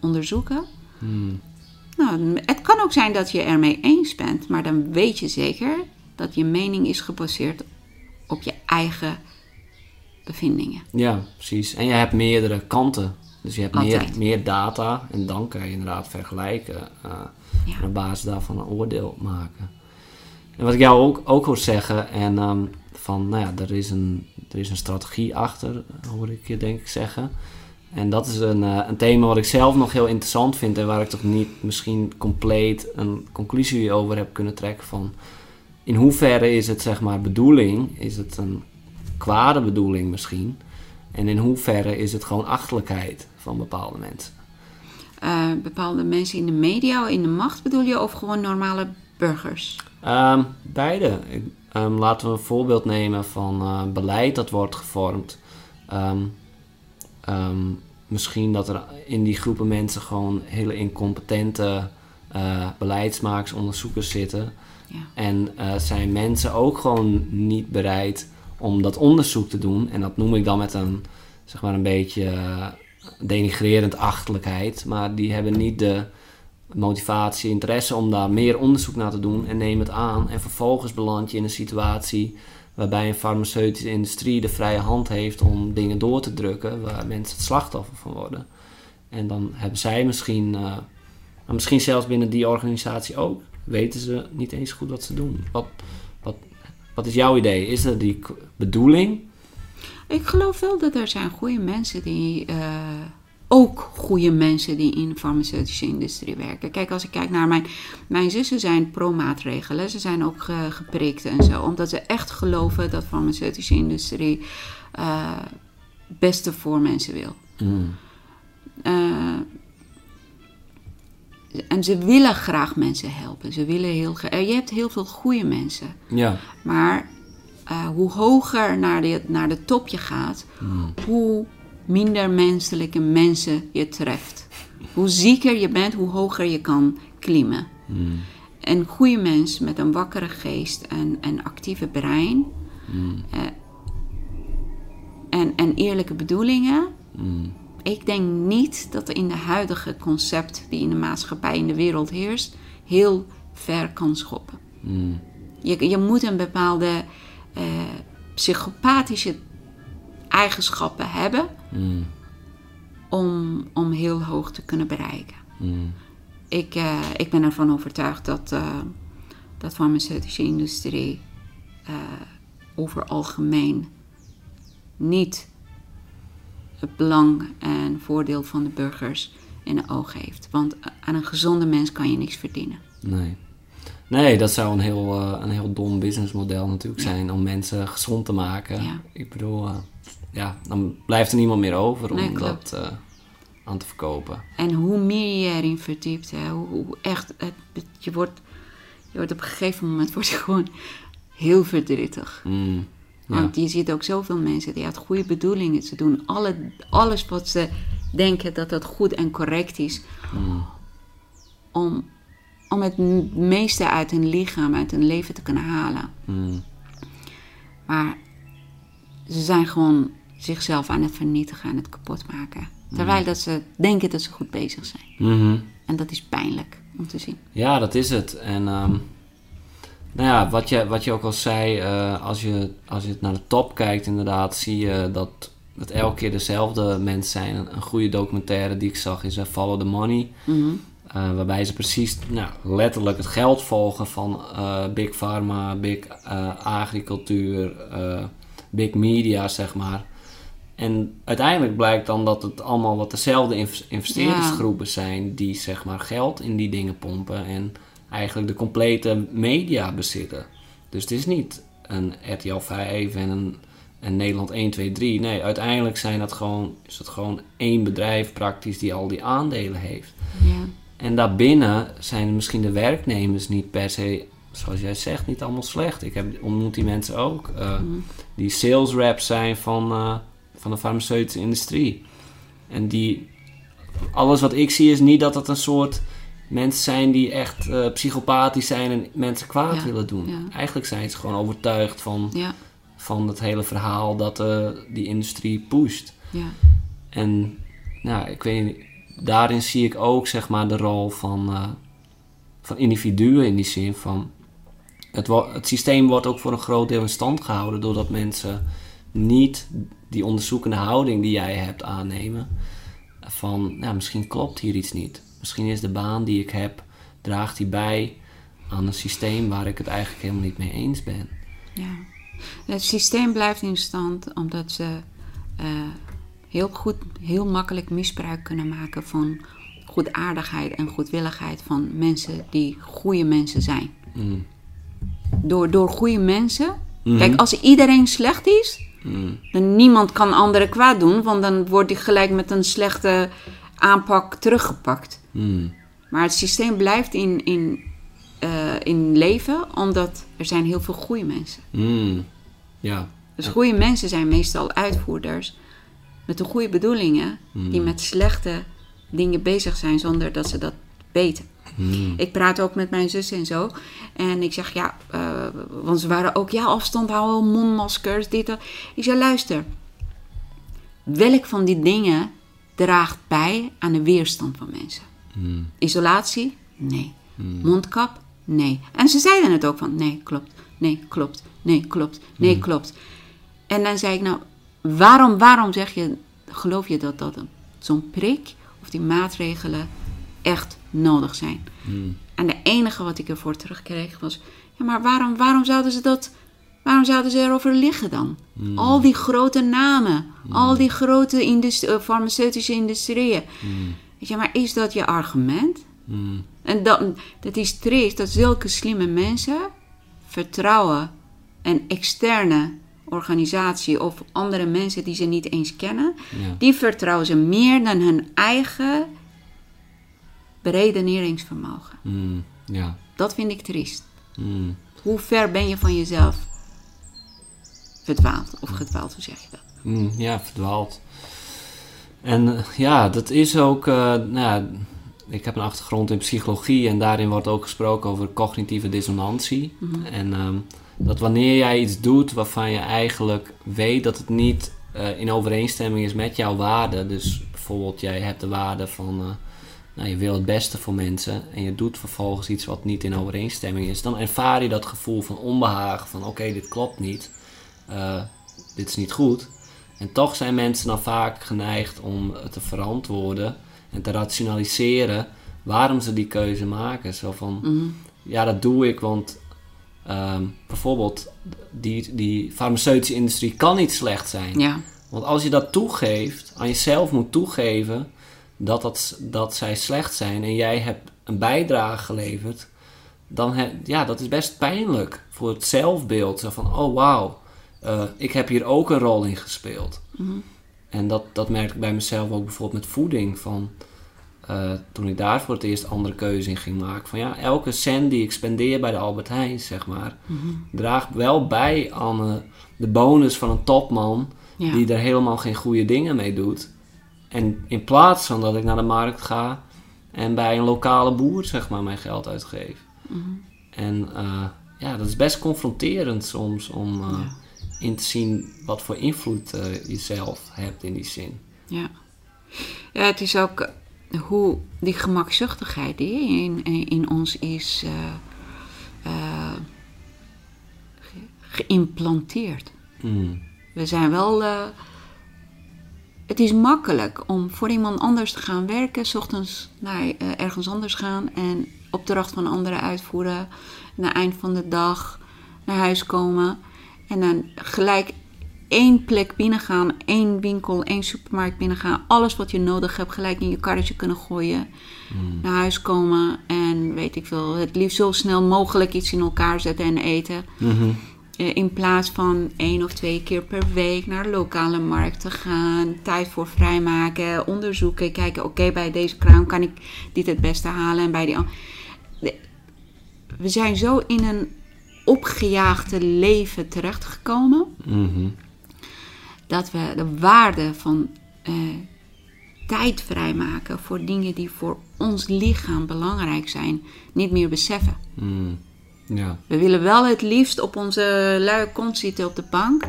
onderzoeken. Hmm. Nou, het kan ook zijn dat je ermee eens bent, maar dan weet je zeker dat je mening is gebaseerd op je eigen bevindingen. Ja, precies. En je hebt meerdere kanten. Dus je hebt meer, meer data en dan kan je inderdaad vergelijken. eh, En op basis daarvan een oordeel maken. En wat ik jou ook, ook hoor zeggen, en ehm, van, nou ja, er is, een, er is een strategie achter, hoor ik je denk ik zeggen. En dat is een, eh, een thema wat ik zelf nog heel interessant vind en waar ik toch niet misschien compleet een conclusie over heb kunnen trekken van in hoeverre is het zeg maar bedoeling, is het een kwade bedoeling misschien, en in hoeverre is het gewoon achterlijkheid van bepaalde mensen. Eh, bepaalde mensen in de media, in de macht bedoel je, of gewoon normale burgers? Ehm, beide. Ehm, laten we een voorbeeld nemen van eh, beleid dat wordt gevormd. Ehm, misschien dat er in die groepen mensen gewoon hele incompetente eh, beleidsmakers, onderzoekers zitten. Ja. En zijn mensen ook gewoon niet bereid om dat onderzoek te doen. En dat noem ik dan met een, zeg maar een beetje denigrerend achterlijkheid. Maar die hebben niet de motivatie, interesse om daar meer onderzoek naar te doen en neem het aan. En vervolgens beland je in een situatie waarbij een farmaceutische industrie de vrije hand heeft om dingen door te drukken waar mensen het slachtoffer van worden. En dan hebben zij misschien, maar misschien zelfs binnen die organisatie ook, weten ze niet eens goed wat ze doen. Wat, wat, wat is jouw idee? Is er die bedoeling? Ik geloof wel dat er zijn goede mensen die. eh, ook goede mensen die in de farmaceutische industrie werken. Kijk, als ik kijk naar mijn, mijn zussen zijn pro-maatregelen. Ze zijn ook ge- geprikt en zo. Omdat ze echt geloven dat de farmaceutische industrie eh beste voor mensen wil. Hmm. Eh, en ze willen graag mensen helpen. Ze willen heel Je hebt heel veel goede mensen. Ja. Maar eh, hoe hoger naar de, naar de top je gaat, hoe minder menselijke mensen je treft. Hoe zieker je bent, hoe hoger je kan klimmen. Hmm. Een goede mens met een wakkere geest en een actieve brein eh, en, en eerlijke bedoelingen. Hmm. Ik denk niet dat in de huidige concept die in de maatschappij in de wereld heerst, heel ver kan schoppen. Hmm. Je, je moet een bepaalde eh, psychopathische eigenschappen hebben Hmm. om, om heel hoog te kunnen bereiken. Hmm. Ik, eh, ik ben ervan overtuigd dat eh dat farmaceutische industrie eh, over algemeen niet het belang en voordeel van de burgers in de ogen heeft. Want aan een gezonde mens kan je niks verdienen. Nee. Nee, dat zou een heel, eh, een heel dom businessmodel natuurlijk zijn om mensen gezond te maken. Ja. Ik bedoel, eh, ja, dan blijft er niemand meer over om Nee, dat eh, aan te verkopen. En hoe meer je erin verdiept, hè, hoe, hoe echt, het, je, wordt, je wordt op een gegeven moment wordt je gewoon heel verdrietig. Mm. Ja. Want je ziet ook zoveel mensen die uit goede bedoelingen, ze doen alle, alles wat ze denken dat dat goed en correct is. Om, om het meeste uit hun lichaam, uit hun leven te kunnen halen. Mm. Maar ze zijn gewoon zichzelf aan het vernietigen en het kapot maken. Terwijl dat ze denken dat ze goed bezig zijn. Mhm. En dat is pijnlijk om te zien. Ja, dat is het. En ehm, Nou ja, wat je, wat je ook al zei, eh, als, je, als je naar de top kijkt, inderdaad, zie je dat het elke keer dezelfde mensen zijn. Een, goede documentaire die ik zag is uh, Follow the Money. Mhm. Uh, waarbij ze precies nou, letterlijk het geld volgen van uh, Big Pharma, Big uh, Agricultuur, Big Media, zeg maar. En uiteindelijk blijkt dan dat het allemaal wat dezelfde investeerdersgroepen ja. zijn die zeg maar geld in die dingen pompen en eigenlijk de complete media bezitten. Dus het is niet een RTL 5 en een, een Nederland 1, 2, 3. Nee, uiteindelijk zijn dat gewoon, is het gewoon één bedrijf praktisch die al die aandelen heeft. Ja. En daarbinnen zijn misschien de werknemers niet per se, zoals jij zegt, niet allemaal slecht. Ik heb, ontmoet die mensen ook. Uh, mm. Die sales reps zijn van, uh, van de farmaceutische industrie. En die, alles wat ik zie is niet dat het een soort mensen zijn die echt uh, psychopathisch zijn en mensen kwaad Ja, willen doen. ja. Eigenlijk zijn ze gewoon overtuigd van, Ja, van het hele verhaal dat eh, die industrie pusht. ja, En nou, ik weet niet, daarin zie ik ook zeg maar de rol van, eh, van individuen in die zin van het, het systeem wordt ook voor een groot deel in stand gehouden doordat mensen niet die onderzoekende houding die jij hebt aannemen van nou, misschien klopt hier iets niet. Misschien is de baan die ik heb, draagt die bij aan een systeem waar ik het eigenlijk helemaal niet mee eens ben. ja. Het systeem blijft in stand omdat ze eh, heel goed, heel makkelijk misbruik kunnen maken van goedaardigheid en goedwilligheid van mensen die goede mensen zijn. Mm. Door, door goede mensen. Mhm. Kijk, als iedereen slecht is, Mm. dan niemand kan anderen kwaad doen, want dan wordt die gelijk met een slechte aanpak teruggepakt. Mm. Maar het systeem blijft in, in, eh, in leven, omdat er zijn heel veel goede mensen. Ja. Dus goede mensen zijn meestal uitvoerders met de goede bedoelingen, die met slechte dingen bezig zijn zonder dat ze dat weten. Mm. Ik praat ook met mijn zus en zo. En ik zeg, ja, eh, want ze waren ook, ja, afstand houden, mondmaskers, dit, dat. Ik zeg, luister. Welk van die dingen draagt bij aan de weerstand van mensen? Mm. Isolatie? Nee. Mondkap? Nee. En ze zeiden het ook van, nee, klopt. Nee, klopt. Nee, klopt. Nee, klopt. En dan zei ik, nou, waarom, waarom zeg je, geloof je dat, dat zo'n prik of die maatregelen echt nodig zijn? Mm. En de enige wat ik ervoor terugkreeg was, ja, maar waarom, waarom zouden ze dat, waarom zouden ze erover liggen dan? Al die grote namen, al die grote indust- eh, farmaceutische industrieën. Weet je, maar is dat je argument? En dat, dat is triest dat zulke slimme mensen vertrouwen een externe organisatie of andere mensen die ze niet eens kennen, Ja. die vertrouwen ze meer dan hun eigen beredeneringsvermogen. Mm. Ja. Dat vind ik triest. Mm. Hoe ver ben je van jezelf verdwaald? Of gedwaald, hoe zeg je dat? Mm, ja, verdwaald. En eh, ja, dat is ook. eh, nou ja, ik heb een achtergrond in psychologie en daarin wordt ook gesproken over cognitieve dissonantie. En ehm, dat wanneer jij iets doet waarvan je eigenlijk weet dat het niet eh, in overeenstemming is met jouw waarden. Dus bijvoorbeeld, jij hebt de waarde van. eh, nou, je wil het beste voor mensen en je doet vervolgens iets wat niet in overeenstemming is, dan ervaar je dat gevoel van onbehagen: van oké, dit klopt niet, eh, dit is niet goed. En toch zijn mensen dan vaak geneigd om te verantwoorden en te rationaliseren waarom ze die keuze maken. Zo van, ja, dat doe ik, want ehm, bijvoorbeeld die, die farmaceutische industrie kan niet slecht zijn. Ja, Want als je dat toegeeft, aan jezelf moet toegeven dat, dat, dat zij slecht zijn en jij hebt een bijdrage geleverd, dan he, ja, dat is best pijnlijk voor het zelfbeeld. Zo van, oh wauw, eh, ik heb hier ook een rol in gespeeld. En dat, dat merk ik bij mezelf ook bijvoorbeeld met voeding. Van, eh, toen ik daar voor het eerst andere keuze in ging maken. Van ja, elke cent die ik spendeer bij de Albert Heijn, zeg maar, draagt wel bij aan eh, de bonus van een topman Ja. die er helemaal geen goede dingen mee doet. En in plaats van dat ik naar de markt ga en bij een lokale boer zeg maar mijn geld uitgeef. En eh, ja, dat is best confronterend soms om in te zien wat voor invloed je zelf hebt in die zin. ja. Ja, het is ook hoe die gemakzuchtigheid die in, in, ons is. eh, geïmplanteerd. Mm. We zijn wel. eh, het is makkelijk om voor iemand anders te gaan werken, 's ochtends naar ergens anders gaan en opdracht van anderen uitvoeren. Na eind van de dag naar huis komen en dan gelijk één plek binnengaan, één winkel, één supermarkt binnengaan. Alles wat je nodig hebt, gelijk in je karretje kunnen gooien. Naar huis komen en weet ik veel, het liefst zo snel mogelijk iets in elkaar zetten en eten. Mhm. Eh, In plaats van één of twee keer per week naar de lokale markt te gaan, tijd voor vrijmaken, onderzoeken, kijken, oké, bij deze kraam kan ik dit het beste halen en bij die We zijn zo in een opgejaagde leven terechtgekomen Mhm. Dat we de waarde van eh, tijd vrijmaken voor dingen die voor ons lichaam belangrijk zijn, niet meer beseffen. Mm. Ja. We willen wel het liefst op onze luie kont zitten op de bank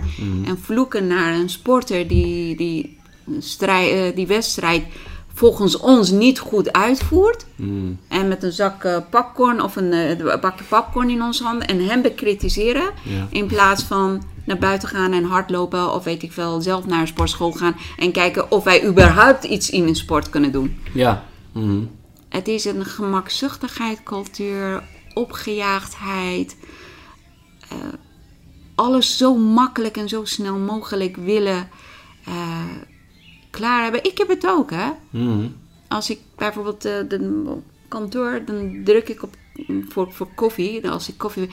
en vloeken naar een sporter die die, strij, eh, die wedstrijd volgens ons niet goed uitvoert. Mm. En met een zak eh, popcorn of een eh, bakje popcorn in onze handen en hem bekritiseren. Ja. In plaats van naar buiten gaan en hardlopen of weet ik veel, zelf naar een sportschool gaan en kijken of wij überhaupt iets in een sport kunnen doen. Ja. Mhm. Het is een gemakzuchtigheid, cultuur, opgejaagdheid. eh, alles zo makkelijk en zo snel mogelijk willen eh, klaar hebben. Ik heb het ook, hè. Mhm. Als ik bijvoorbeeld eh, de kantoor, dan druk ik op voor, voor koffie. Als ik koffie...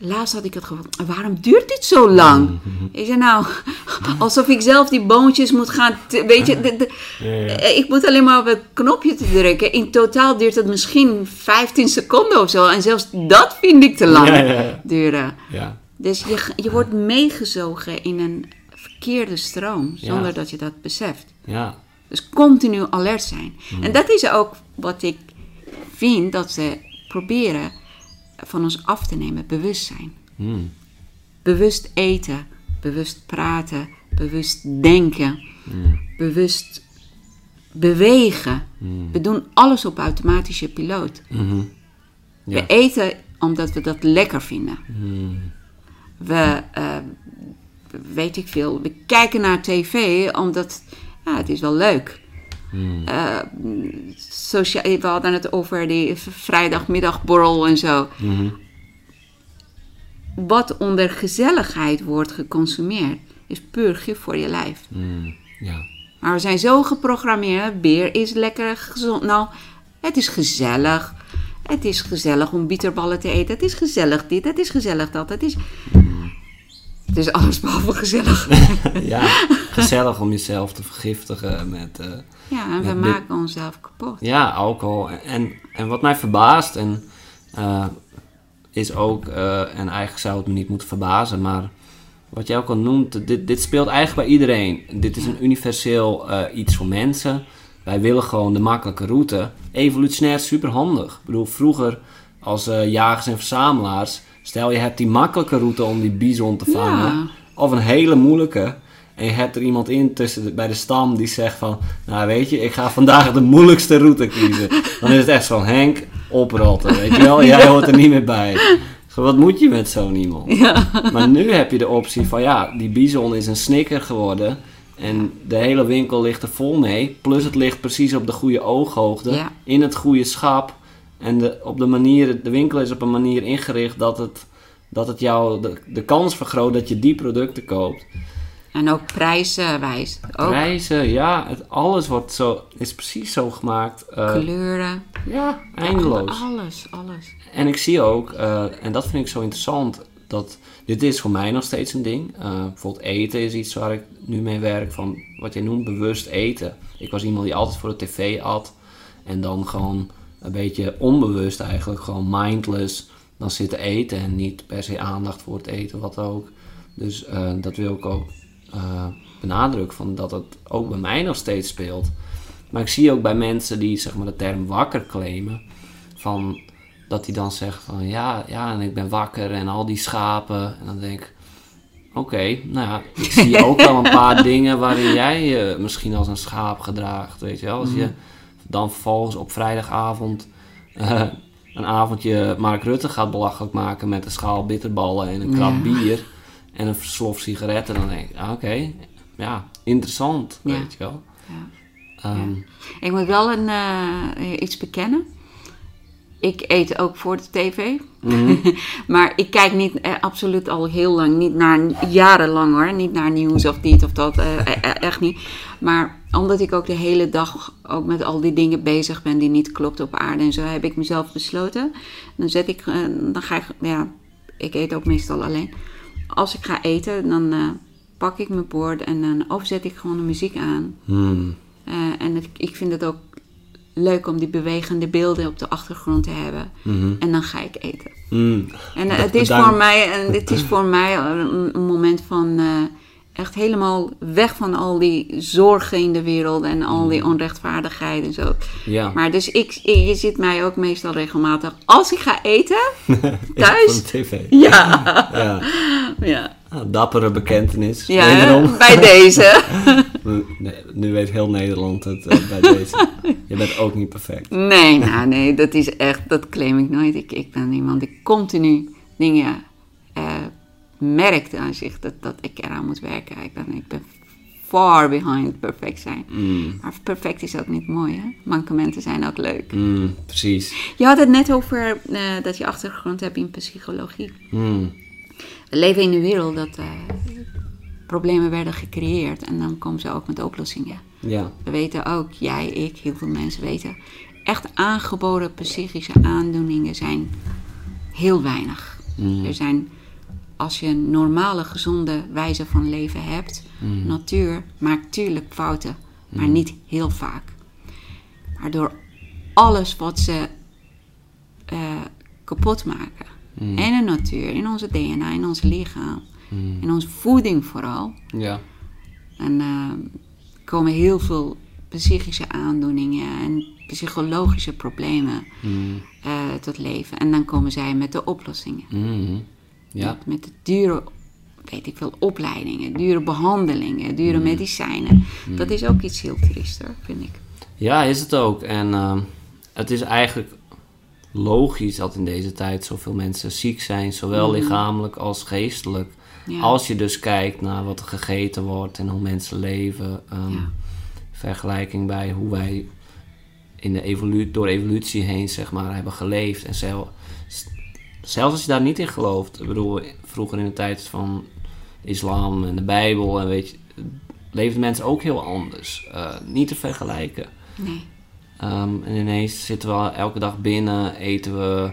Laatst had ik het gevoel, waarom duurt dit zo lang? Ik zei nou, alsof ik zelf die boontjes moet gaan... te- weet je, de- de- Ja, ja. eh, Ik moet alleen maar op het knopje te drukken. In totaal duurt het misschien 15 seconden of zo. En zelfs dat vind ik te lang Ja, duren. Ja. Dus je, je wordt meegezogen in een verkeerde stroom. Zonder dat je dat beseft. Ja. Dus continu alert zijn. En dat is ook wat ik vind dat ze proberen van ons af te nemen. Bewustzijn. Mm. Bewust eten. Bewust praten. Bewust denken. Bewust bewegen. We doen alles op automatische piloot. Mhm. Ja. We eten omdat we dat lekker vinden. We, eh, weet ik veel, we kijken naar tv omdat ja, het is wel leuk. Eh, socia- we hadden het over die vrijdagmiddagborrel en zo. Wat onder gezelligheid wordt geconsumeerd, is puur gif voor je lijf. Mm. Ja. Maar we zijn zo geprogrammeerd. Beer is lekker gezond. Nou, het is gezellig. Het is gezellig om bitterballen te eten. Het is gezellig dit. Het is gezellig dat. Het is, het is alles behalve gezellig. ja. Gezellig om jezelf te vergiftigen met... eh, Ja, en we dit- maken onszelf kapot. Ja, alcohol. En, en wat mij verbaast, en, eh, is ook, eh, en eigenlijk zou het me niet moeten verbazen, maar wat jij ook al noemt, dit, dit speelt eigenlijk bij iedereen. Dit is een universeel eh, iets voor mensen. Wij willen gewoon de makkelijke route. Evolutionair superhandig. Ik bedoel, vroeger als jagers en verzamelaars, stel je hebt die makkelijke route om die bison te vangen, Ja. of een hele moeilijke. En je hebt er iemand in tussen de- bij de stam die zegt van... Nou weet je, ik ga vandaag de moeilijkste route kiezen. Dan is het echt van Henk, oprotten, weet je wel. Jij hoort er niet meer bij. Zo, wat moet je met zo'n iemand? Maar nu heb je de optie van ja, die bison is een snicker geworden. En de hele winkel ligt er vol mee. Plus het ligt precies op de goede ooghoogte. Ja. In het goede schap. En de, op de, manier, de winkel is op een manier ingericht dat het, dat het jou de, de kans vergroot dat je die producten koopt. En ook prijswijs. Ook Prijzen, ja, het, alles wordt zo, is precies zo gemaakt. eh, kleuren. ja, eindeloos. Alles, alles. En ik zie ook, eh, en dat vind ik zo interessant, dat dit is voor mij nog steeds een ding. Eh, bijvoorbeeld eten is iets waar ik nu mee werk, van wat jij noemt bewust eten. Ik was iemand die altijd voor de tv at en dan gewoon een beetje onbewust eigenlijk, gewoon mindless, dan zitten eten en niet per se aandacht voor het eten, wat ook. Dus dat wil ik ook eh, benadrukken, van dat het ook bij mij nog steeds speelt. Maar ik zie ook bij mensen die zeg maar de term wakker claimen, van dat hij dan zegt van ja, ja, en ik ben wakker en al die schapen. En dan denk ik, oké, nou ja, ik zie ook wel een paar dingen waarin jij je misschien als een schaap gedraagt, weet je wel. Als je dan vervolgens op vrijdagavond eh, een avondje Mark Rutte gaat belachelijk maken met een schaal bitterballen en een krab Ja. En een slof sigaretten. Dan denk ik, ah, oké, ja, interessant, Ja. weet je wel. Ja. Ehm, Ik moet wel een, eh, iets bekennen. Ik eet ook voor de tv. mhm. maar ik kijk niet, eh, absoluut al heel lang, niet naar, jarenlang hoor. Niet naar nieuws of dit of dat, eh, eh, echt niet. Maar omdat ik ook de hele dag ook met al die dingen bezig ben die niet klopt op aarde en zo, heb ik mezelf besloten. Dan zet ik, dan ga ik, ja, ik eet ook meestal alleen. Als ik ga eten, dan eh, pak ik mijn bord en dan of zet ik gewoon de muziek aan. hmm, Eh, en het- ik vind het ook leuk om die bewegende beelden op de achtergrond te hebben. mhm, En dan ga ik eten. hmm. En eh, het is voor mij, en dit is voor mij een, een moment van echt helemaal weg van al die zorgen in de wereld en al die onrechtvaardigheid en zo. Ja. Maar dus ik, je ziet mij ook meestal regelmatig als ik ga eten thuis. Van de tv. Ja, Ja. ja. Nou, dappere bekentenis. ja bij deze. Nee, nu weet heel Nederland het eh, bij deze. Je bent ook niet perfect. Nee, nou nee, dat is echt, dat claim ik nooit. Ik, ik ben iemand die continu dingen eh, merkt aan zich dat, dat ik eraan moet werken. Ik ben, ik ben far behind perfect zijn. Mm, Maar perfect is ook niet mooi, hè? Mankementen zijn ook leuk. mm, precies. Je had het net over eh, dat je achtergrond hebt in psychologie. Mm, We leven in een wereld dat eh, problemen werden gecreëerd en dan komen ze ook met oplossingen. ja. We weten ook, jij, ik, heel veel mensen weten, echt aangeboren psychische aandoeningen zijn heel weinig. Mm, Er zijn, als je een normale, gezonde wijze van leven hebt, mm, natuur maakt tuurlijk fouten, maar niet heel vaak. Maar door alles wat ze eh, kapot maken, mm, in de natuur, in onze DNA, in ons lichaam, mm. in onze voeding vooral, Ja. en eh, komen heel veel psychische aandoeningen en psychologische problemen Mm, eh, tot leven. En dan komen zij met de oplossingen. Mm. Ja. Met, de dure, weet ik veel, opleidingen, dure behandelingen, dure medicijnen. Dat is ook iets heel triester, vind ik. Ja, is het ook. En ehm, het is eigenlijk logisch dat in deze tijd zoveel mensen ziek zijn, zowel lichamelijk als geestelijk. Ja. Als je dus kijkt naar wat er gegeten wordt en hoe mensen leven, Ja. vergelijking bij hoe wij in de evolu door evolutie heen zeg maar hebben geleefd. En zel- s- zelfs als je daar niet in gelooft, ik bedoel, vroeger in de tijd van islam en de Bijbel en weet je, leefden mensen ook heel anders. Eh, niet te vergelijken. Nee. Ehm, en ineens zitten we elke dag binnen, eten we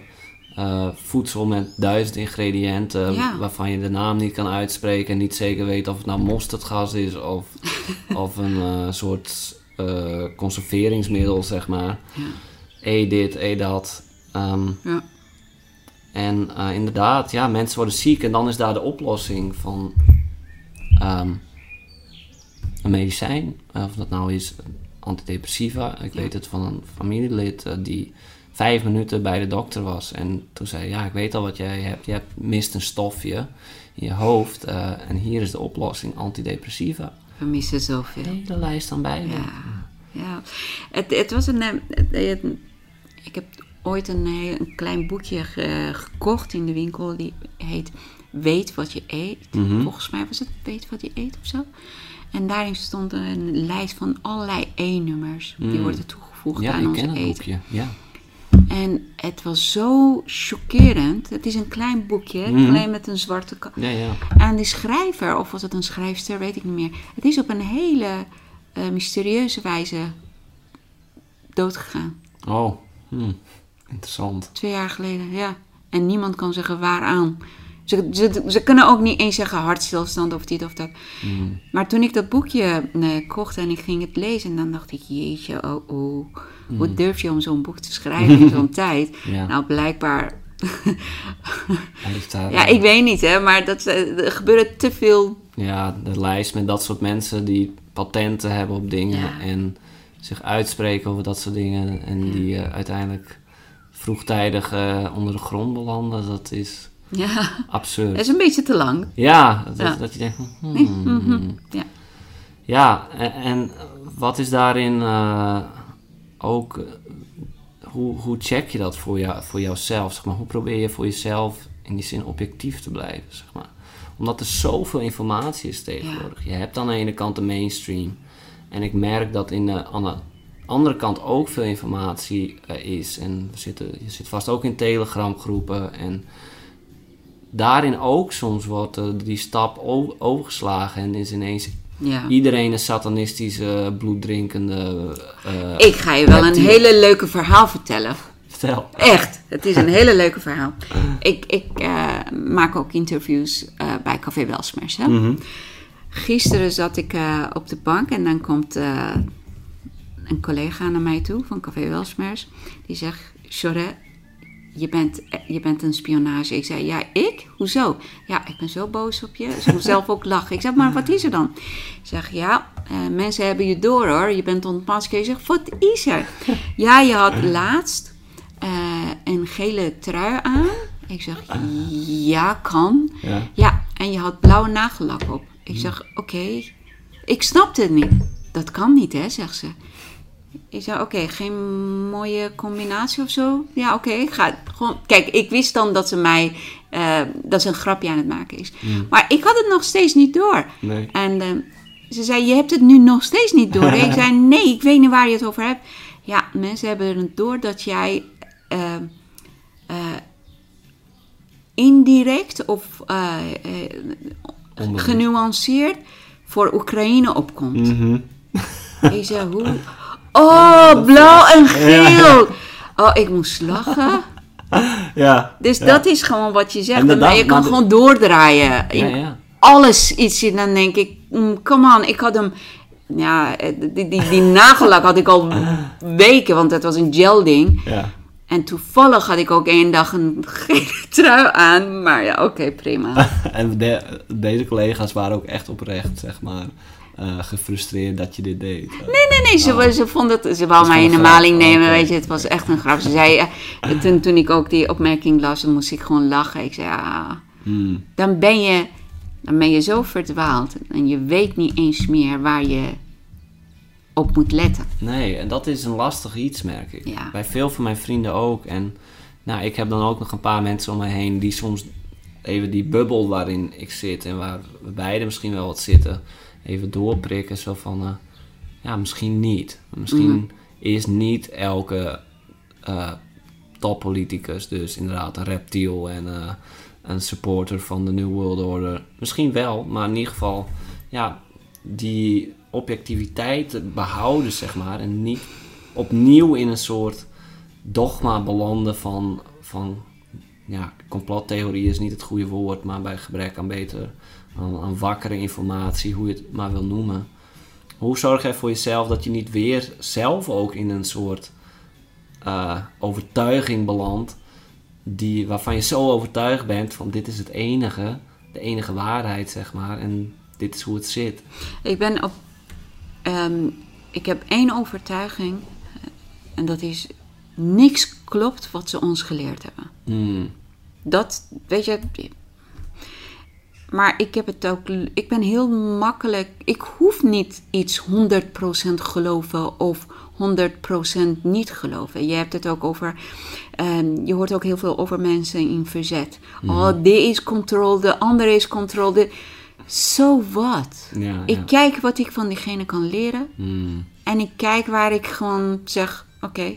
eh, voedsel met duizend ingrediënten Ja. waarvan je de naam niet kan uitspreken en niet zeker weet of het nou mosterdgas is of, of een eh, soort conserveringsmiddel, zeg maar. Ja. Eet dit, eet dat. Ehm, Ja. En eh, inderdaad, ja, mensen worden ziek en dan is daar de oplossing van ehm, een medicijn. Eh, Of dat nou is antidepressiva. Ik weet het van een familielid eh, die vijf minuten bij de dokter was. En toen zei ja, ik weet al wat jij hebt. Je hebt mist een stofje in je hoofd. en hier is de oplossing, antidepressiva. We missen zoveel. De hele lijst aan bij. Ja, ja. Het, het was een. het- het- ik heb ooit een, heel- een klein boekje ge- gekocht in de winkel. Die heet Weet wat je eet. Mhm. Volgens mij was het Weet wat je eet of zo. En daarin stond een lijst van allerlei E-nummers. Die Mm. worden toegevoegd Ja, aan ik onze ken het eten. boekje. Ja. En het was zo chockerend. Het is een klein boekje, Mhm. alleen met een zwarte kant. Ja, ja. En die schrijver, of was het een schrijfster, weet ik niet meer. Het is op een hele eh, mysterieuze wijze doodgegaan. Oh, hm. Interessant. Twee jaar geleden, ja. En niemand kan zeggen waaraan. Ze, ze, ze kunnen ook niet eens zeggen hartstilstand of dit of dat. Hm. Maar toen ik dat boekje eh, kocht en ik ging het lezen, dan dacht ik, jeetje, oh, oh. Hoe durf je om zo'n boek te schrijven in zo'n tijd? Ja. Nou, blijkbaar... Ja, ik weet niet, hè. Maar dat, eh, er gebeurde te veel Ja, de lijst met dat soort mensen die patenten hebben op dingen Ja. en zich uitspreken over dat soort dingen en die eh, uiteindelijk vroegtijdig eh, onder de grond belanden, dat is Ja, absurd. dat is een beetje te lang. Ja, dat, Ja. dat je denkt, hmm. Ja. ja, en, en wat is daarin eh, ook, eh, hoe, hoe check je dat voor, jou, voor jouzelf? Zeg maar? Hoe probeer je voor jezelf in die zin objectief te blijven? Zeg maar? Omdat er zoveel informatie is tegenwoordig. Je hebt aan de ene kant de mainstream. En ik merk dat in de andere kant ook veel informatie eh, is. En we zitten, je zit vast ook in Telegram groepen. En daarin ook soms wordt eh, die stap overgeslagen. En is ineens Ja. iedereen een satanistische, bloeddrinkende... eh, Ik ga je wel een hele leuke verhaal vertellen. Vertel. Echt, het is een hele leuke verhaal. Ik, ik maak ook interviews bij Café Welsmers. Hè? Mhm. Gisteren zat ik op de bank en dan komt een collega naar mij toe van Café Welsmers. Die zegt, Chore, je bent, je bent een spionage. Ik zei, ja, ik? Hoezo? Ja, ik ben zo boos op je. Ze moet zelf ook lachen. Ik zeg, maar wat is er dan? Ik zeg, ja, eh, mensen hebben je door hoor. Je bent ontmaskerd. Ik zeg, wat is er? Ja, je had laatst eh, een gele trui aan. Ik zeg, ja, kan. Ja. Ja, en je had blauwe nagellak op. Ik zeg, oké. Ik snapte het niet. Dat kan niet, hè, zegt ze. Ik zei, oké, geen mooie combinatie of zo? Ja, oké, ik ga gewoon... Kijk, ik wist dan dat ze mij... eh, dat ze een grapje aan het maken is. Maar ik had het nog steeds niet door. Nee. En eh, ze zei, je hebt het nu nog steeds niet door. ik zei, nee, ik weet niet waar je het over hebt. Ja, mensen hebben het door dat jij... eh, indirect of genuanceerd voor Oekraïne opkomt. Mhm. Ik zei, hoe? Oh, blauw en geel. Oh, ik moest lachen. Ja. Dus ja. dat is gewoon wat je zegt. En je kan de- gewoon doordraaien. In Ja, ja. alles iets. Dan denk ik, mm, come on. Ik had hem... Ja, eh, die, die, die nagellak had ik al weken, want het was een gel ding. Ja. En toevallig had ik ook één dag een gele trui aan. Maar ja, oké, prima. En de- deze collega's waren ook echt oprecht, zeg maar, eh, gefrustreerd dat je dit deed. Nee, nee, nee. Ze, Oh. ze vond het, ze wou mij in de maling nemen, weet je. Het was echt een grap. Ze zei, eh, toen, toen ik ook die opmerking las, dan moest ik gewoon lachen. Ik zei, ah, hmm. dan ben je, dan ben je zo verdwaald. En je weet niet eens meer waar je op moet letten. Nee, en dat is een lastig iets, merk ik. Ja. Bij veel van mijn vrienden ook. En nou, ik heb dan ook nog een paar mensen om me heen die soms even die bubbel waarin ik zit en waar we beiden misschien wel wat zitten, even doorprikken. Zo van, eh, ja, misschien niet. Misschien Mhm. is niet elke eh, toppoliticus dus inderdaad een reptiel en eh, een supporter van de New World Order. Misschien wel, maar in ieder geval, ja, die objectiviteit behouden, zeg maar. En niet opnieuw in een soort dogma belanden van, van ja, complottheorie is niet het goede woord, maar bij gebrek aan beter, aan, aan wakkere informatie, hoe je het maar wil noemen. Hoe zorg je voor jezelf dat je niet weer zelf ook in een soort eh, overtuiging belandt, die, waarvan je zo overtuigd bent van dit is het enige, de enige waarheid, zeg maar, en dit is hoe het zit. Ik ben op. ehm, ik heb één overtuiging. eh, En dat is: niks klopt wat ze ons geleerd hebben. Hmm. Dat, weet je. Maar ik heb het ook. Ik ben heel makkelijk. Ik hoef niet iets 100% geloven of 100% niet geloven. Je hebt het ook over. ehm, je hoort ook heel veel over mensen in verzet. Oh, dit is controle, de andere is controle. de- So what? Ja, Ik ja. kijk wat ik van diegene kan leren. Hmm. En ik kijk waar ik gewoon zeg: oké,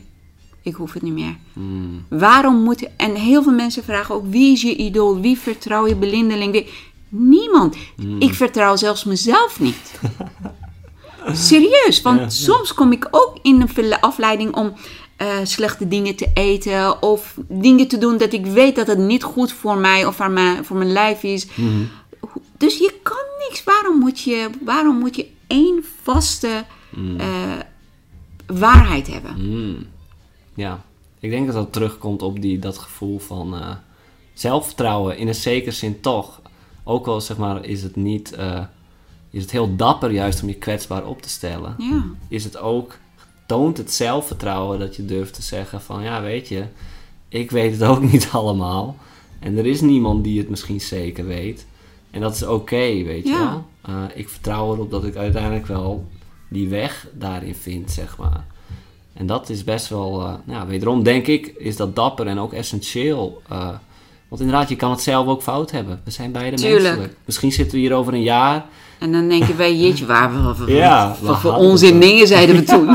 ik hoef het niet meer. Hmm. Waarom moet. En heel veel mensen vragen ook: wie is je idool? Wie vertrouw je blindeling? Wie- Niemand. Hmm. Ik vertrouw zelfs mezelf niet. Serieus, want Ja. soms kom ik ook in een afleiding om eh, slechte dingen te eten of dingen te doen dat ik weet dat het niet goed voor mij of voor mijn, voor mijn lijf is. Hmm. Dus je kan niks. Waarom moet je, waarom moet je één vaste eh, waarheid hebben? Hmm. Ja, ik denk dat dat terugkomt op die, dat gevoel van eh, zelfvertrouwen. In een zekere zin toch. Ook al zeg maar, is het niet. eh, is het heel dapper juist om je kwetsbaar op te stellen. Ja. Is het ook. Toont het zelfvertrouwen dat je durft te zeggen van ja, weet je, ik weet het ook niet allemaal. En er is niemand die het misschien zeker weet. En dat is oké, weet je wel. Eh, ik vertrouw erop dat ik uiteindelijk wel die weg daarin vind, zeg maar. En dat is best wel, eh, nou, wederom denk ik, is dat dapper en ook essentieel. Want inderdaad, je kan het zelf ook fout hebben. We zijn beide Tuurlijk. menselijk. Misschien zitten we hier over een jaar. En dan denken wij, jeetje, waar we, wat, Ja, wat voor onzin dingen zeiden we toen.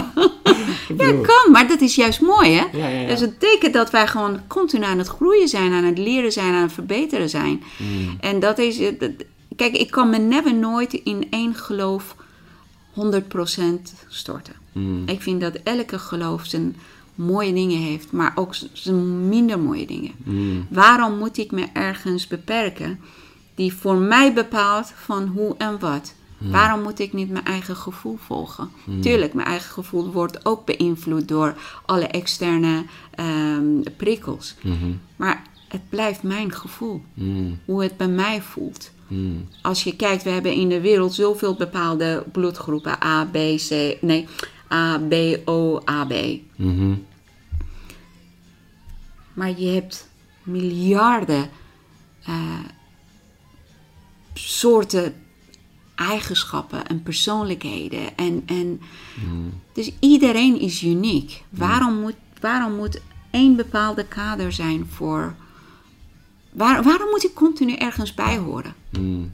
ja, kan, maar dat is juist mooi, hè? Ja, ja, ja. Dat is een teken dat wij gewoon continu aan het groeien zijn, aan het leren zijn, aan het verbeteren zijn. Mm. En dat is, het- kijk, ik kan me never nooit in één geloof 100% storten. Mm. Ik vind dat elke geloof zijn mooie dingen heeft, maar ook zijn minder mooie dingen. Mm. Waarom moet ik me ergens beperken die voor mij bepaalt van hoe en wat? Waarom moet ik niet mijn eigen gevoel volgen? Tuurlijk, mijn eigen gevoel wordt ook beïnvloed door alle externe ehm, prikkels. Maar het blijft mijn gevoel, hoe het bij mij voelt. Als je kijkt, we hebben in de wereld zoveel bepaalde bloedgroepen. A, B, C, nee, A, B, O, AB. Mhm. Maar je hebt miljarden eh, soorten eigenschappen en persoonlijkheden. En, en, Dus iedereen is uniek. Waarom, moet, waarom moet één bepaalde kader zijn voor... Waar, waarom moet ik continu ergens bij horen? Mm.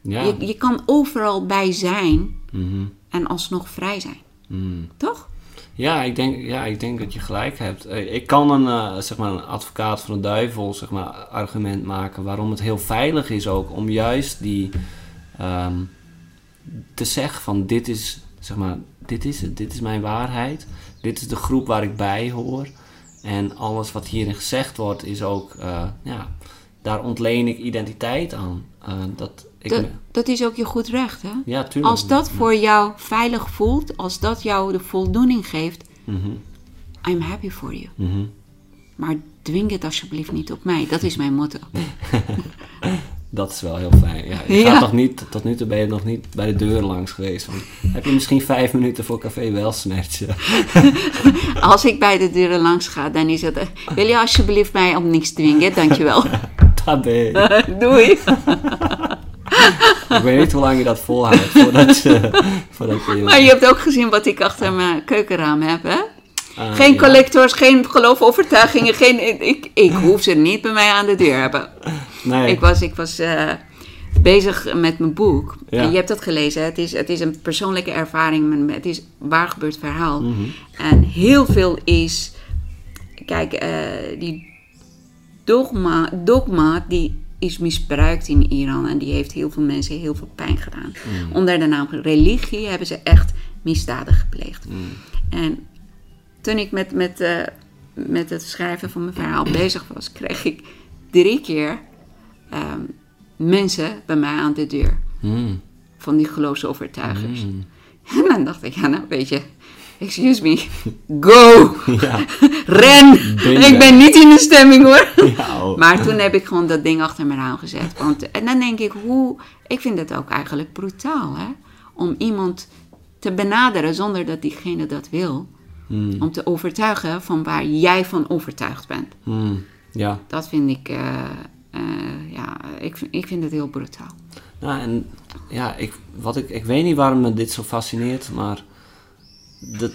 Ja. Je, je kan overal bij zijn Mhm. en alsnog vrij zijn. Mm. Toch? Ja, ik denk, ja, ik denk dat je gelijk hebt. Eh, Ik kan een, eh, zeg maar een advocaat van de duivel zeg maar, argument maken waarom het heel veilig is ook om juist die ehm, te zeggen van dit is, zeg maar, dit is het, dit is mijn waarheid, dit is de groep waar ik bij hoor. En alles wat hierin gezegd wordt is ook, eh, ja, daar ontleen ik identiteit aan. Dat Dat, dat is ook je goed recht, hè? ja, tuurlijk. Als dat voor jou veilig voelt, als dat jou de voldoening geeft, Mhm, I'm happy for you. mhm. Maar dwing het alsjeblieft niet op mij. Dat is mijn motto. Dat is wel heel fijn. Ja, je Ja. gaat toch niet, tot nu toe ben je nog niet bij de deur langs geweest. Van, heb je misschien vijf minuten voor café wel snatchen? Als ik bij de deuren langs ga, dan is het... eh, Wil je alsjeblieft mij op niks dwingen? Dankjewel. Tabé. Doei. Ik weet niet hoe lang je dat volhoudt voordat je... Voordat je Maar je hebt ook gezien wat ik achter mijn keukenraam heb, hè? Ah, Geen ja. collectors, geen geloofovertuigingen, geen... Ik, ik hoef ze niet bij mij aan de deur hebben. Nee. Ik was, ik was eh, bezig met mijn boek. Ja. En je hebt dat gelezen. hè? Het is, het is een persoonlijke ervaring. Het is waar gebeurd verhaal. Mhm. En heel veel is... Kijk, eh, die dogma, dogma die is misbruikt in Iran. En die heeft heel veel mensen heel veel pijn gedaan. Mhm. Onder de naam religie hebben ze echt misdaden gepleegd. Mhm. En toen ik met, met, eh, met het schrijven van mijn verhaal bezig was, kreeg ik drie keer ehm, mensen bij mij aan de deur. Mm, Van die geloofsovertuigers. mm. En dan dacht ik, ja nou weet je, excuse me, go! Ja. Ren! Ik ben niet in de stemming hoor. Ja, oh. Maar toen heb ik gewoon dat ding achter mijn raam gezet. Want, en dan denk ik, hoe... Ik vind het ook eigenlijk brutaal, hè? Om iemand te benaderen zonder dat diegene dat wil. Mm, Om te overtuigen van waar jij van overtuigd bent. mm. Ja. Dat vind ik... eh, eh, ja, ik, vind- ik vind het heel brutaal. Nou, en ja, ik, wat ik, ik weet niet waarom me dit zo fascineert, maar dat,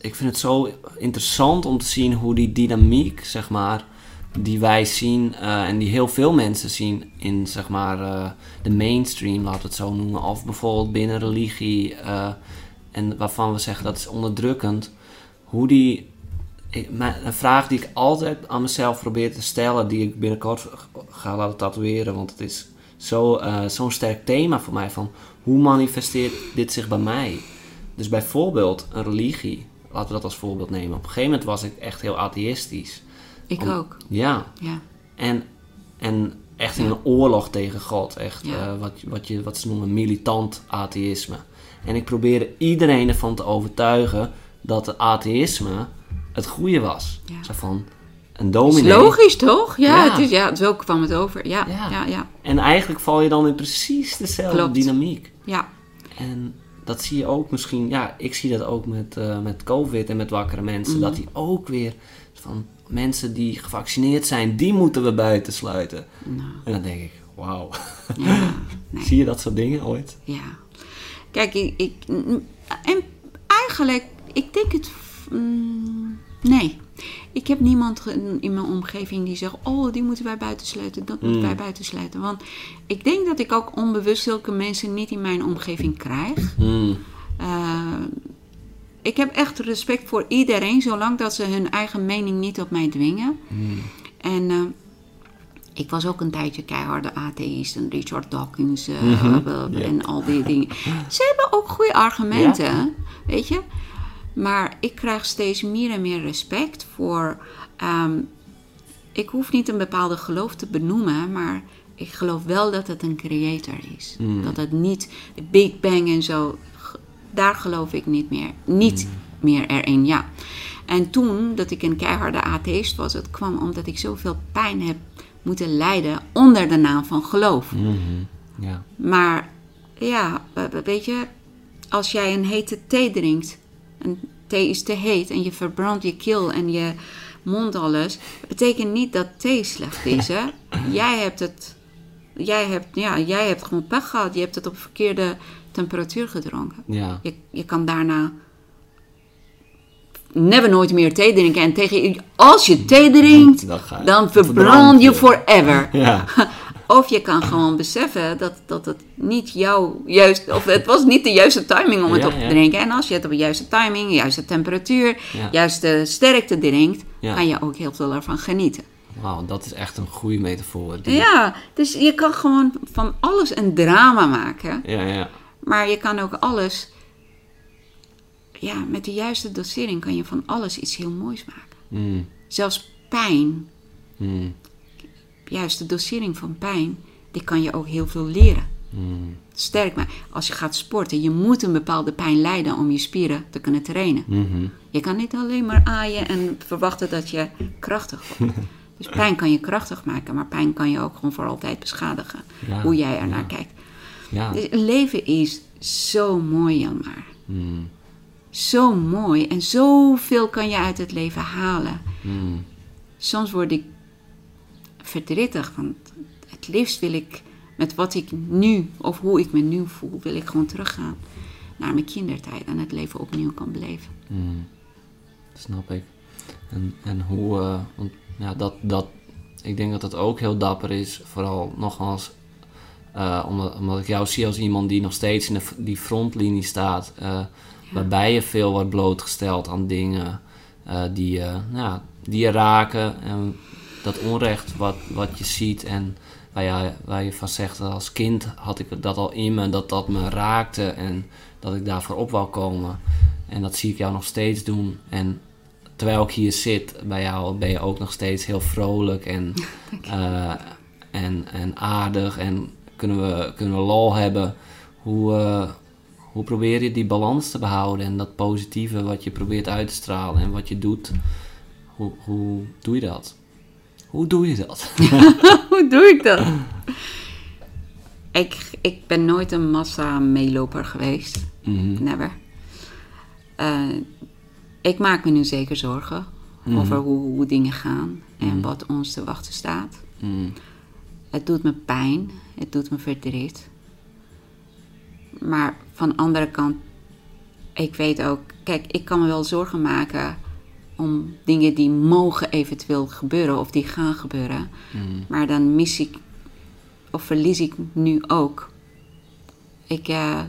ik vind het zo interessant om te zien hoe die dynamiek, zeg maar, die wij zien eh, en die heel veel mensen zien in, zeg maar, eh, de mainstream, laten we het zo noemen, of bijvoorbeeld binnen religie, eh, en waarvan we zeggen dat is onderdrukkend, hoe die een vraag die ik altijd aan mezelf probeer te stellen, die ik binnenkort ga laten tatoeëren, want het is zo, zo'n sterk thema voor mij van hoe manifesteert dit zich bij mij? Dus bijvoorbeeld een religie, laten we dat als voorbeeld nemen. Op een gegeven moment was ik echt heel atheïstisch. Ik Om- ook. Ja, Ja. en, en echt in een oorlog tegen God. Echt Ja. eh, wat, wat, je, wat ze noemen militant atheïsme. En ik probeerde iedereen ervan te overtuigen dat het atheïsme het goede was. Ja. Zo van een Is dominee. logisch, toch? Ja, Ja. Het is, ja, zo kwam het over. Ja, Ja. ja, ja. ja. En eigenlijk val je dan in precies dezelfde Klopt. dynamiek. ja. En dat zie je ook misschien, ja, ik zie dat ook met, eh, met COVID en met wakkere mensen. Mhm. Dat die ook weer van mensen die gevaccineerd zijn, die moeten we buiten sluiten. Nou, En dan denk ik, wauw. ja. Nee. Zie je dat soort dingen ooit? Ja. Kijk, ik, ik- en eigenlijk, ik denk het, mm, Nee. Ik heb niemand in mijn omgeving die zegt: Oh, die moeten wij buitensluiten, dat moeten wij buitensluiten. Want ik denk dat ik ook onbewust zulke mensen niet in mijn omgeving krijg. Mm. Eh, ik heb echt respect voor iedereen, zolang dat ze hun eigen mening niet op mij dwingen. En eh, ik was ook een tijdje keiharde atheïst en Richard Dawkins eh, en al die dingen. Ze hebben ook goede argumenten, weet je. Maar ik krijg steeds meer en meer respect voor. ehm, ik hoef niet een bepaalde geloof te benoemen, maar ik geloof wel dat het een creator is. Dat het niet de Big Bang en zo. Daar geloof ik niet meer. Niet meer erin, ja. En toen dat ik een keiharde atheïst was, het kwam omdat ik zoveel pijn heb moeten lijden onder de naam van geloof. Ja. Maar ja, we- we- weet je, als jij een hete thee drinkt, en thee is te heet en je verbrandt je keel en je mond alles, betekent niet dat thee slecht is, hè? jij hebt het, jij hebt, ja, jij hebt gewoon pech gehad. Je hebt het op verkeerde temperatuur gedronken. Ja. Je, je kan daarna never nooit meer thee drinken. En tegen, als je thee drinkt, Dan dan verbrand je. forever. Ja. Of je kan gewoon beseffen dat, dat het niet jouw juist, of het was niet de juiste timing om het Ja, op te drinken. En als je het op de juiste timing, de juiste temperatuur, juiste sterkte drinkt, kan je ook heel veel ervan genieten. Wauw, dat is echt een goede metafoor. Die- Ja, dus je kan gewoon van alles een drama maken. Ja, ja. Maar je kan ook alles, ja, met de juiste dosering kan je van alles iets heel moois maken. Mm. Zelfs pijn, Mm. Juist de dosering van pijn, die kan je ook heel veel leren. Mm. Sterk maar, als je gaat sporten, je moet een bepaalde pijn lijden om je spieren te kunnen trainen. Mhm. Je kan niet alleen maar aaien en verwachten dat je krachtig wordt. Dus pijn kan je krachtig maken, maar pijn kan je ook gewoon voor altijd beschadigen. Ja, Hoe jij ernaar ja. kijkt. Ja. Dus leven is zo mooi, Janmaar. Mm. Zo mooi. En zoveel kan je uit het leven halen. Mm. Soms word ik verdrietig, want het liefst wil ik met wat ik nu, of hoe ik me nu voel, wil ik gewoon teruggaan naar mijn kindertijd en het leven opnieuw kan beleven. Mm. Snap ik. En, en hoe, eh, want ja, dat, dat, ik denk dat het ook heel dapper is, vooral nogmaals, eh, omdat, omdat ik jou zie als iemand die nog steeds in de, die frontlinie staat, eh, waarbij je veel wordt blootgesteld aan dingen die, je, nou ja, die je raken en dat onrecht wat, wat je ziet en waar je, waar je van zegt dat als kind had ik dat al in me, dat dat me raakte en dat ik daarvoor op wou komen. En dat zie ik jou nog steeds doen. En terwijl ik hier zit bij jou, ben je ook nog steeds heel vrolijk en, eh, en, en aardig. En kunnen we, kunnen we lol hebben. Hoe, eh, hoe probeer je die balans te behouden en dat positieve wat je probeert uit te stralen en wat je doet? Hoe, hoe doe je dat? Hoe doe je dat? Hoe doe ik dat? Ik, ik ben nooit een massa-meeloper geweest. Mhm. Never. Eh, ik maak me nu zeker zorgen over hoe, hoe dingen gaan en wat ons te wachten staat. Mm. Het doet me pijn, het doet me verdriet. Maar van de andere kant, ik weet ook, kijk, ik kan me wel zorgen maken om dingen die mogen eventueel gebeuren of die gaan gebeuren. Mm. Maar dan mis ik of verlies ik nu ook. Ik, eh,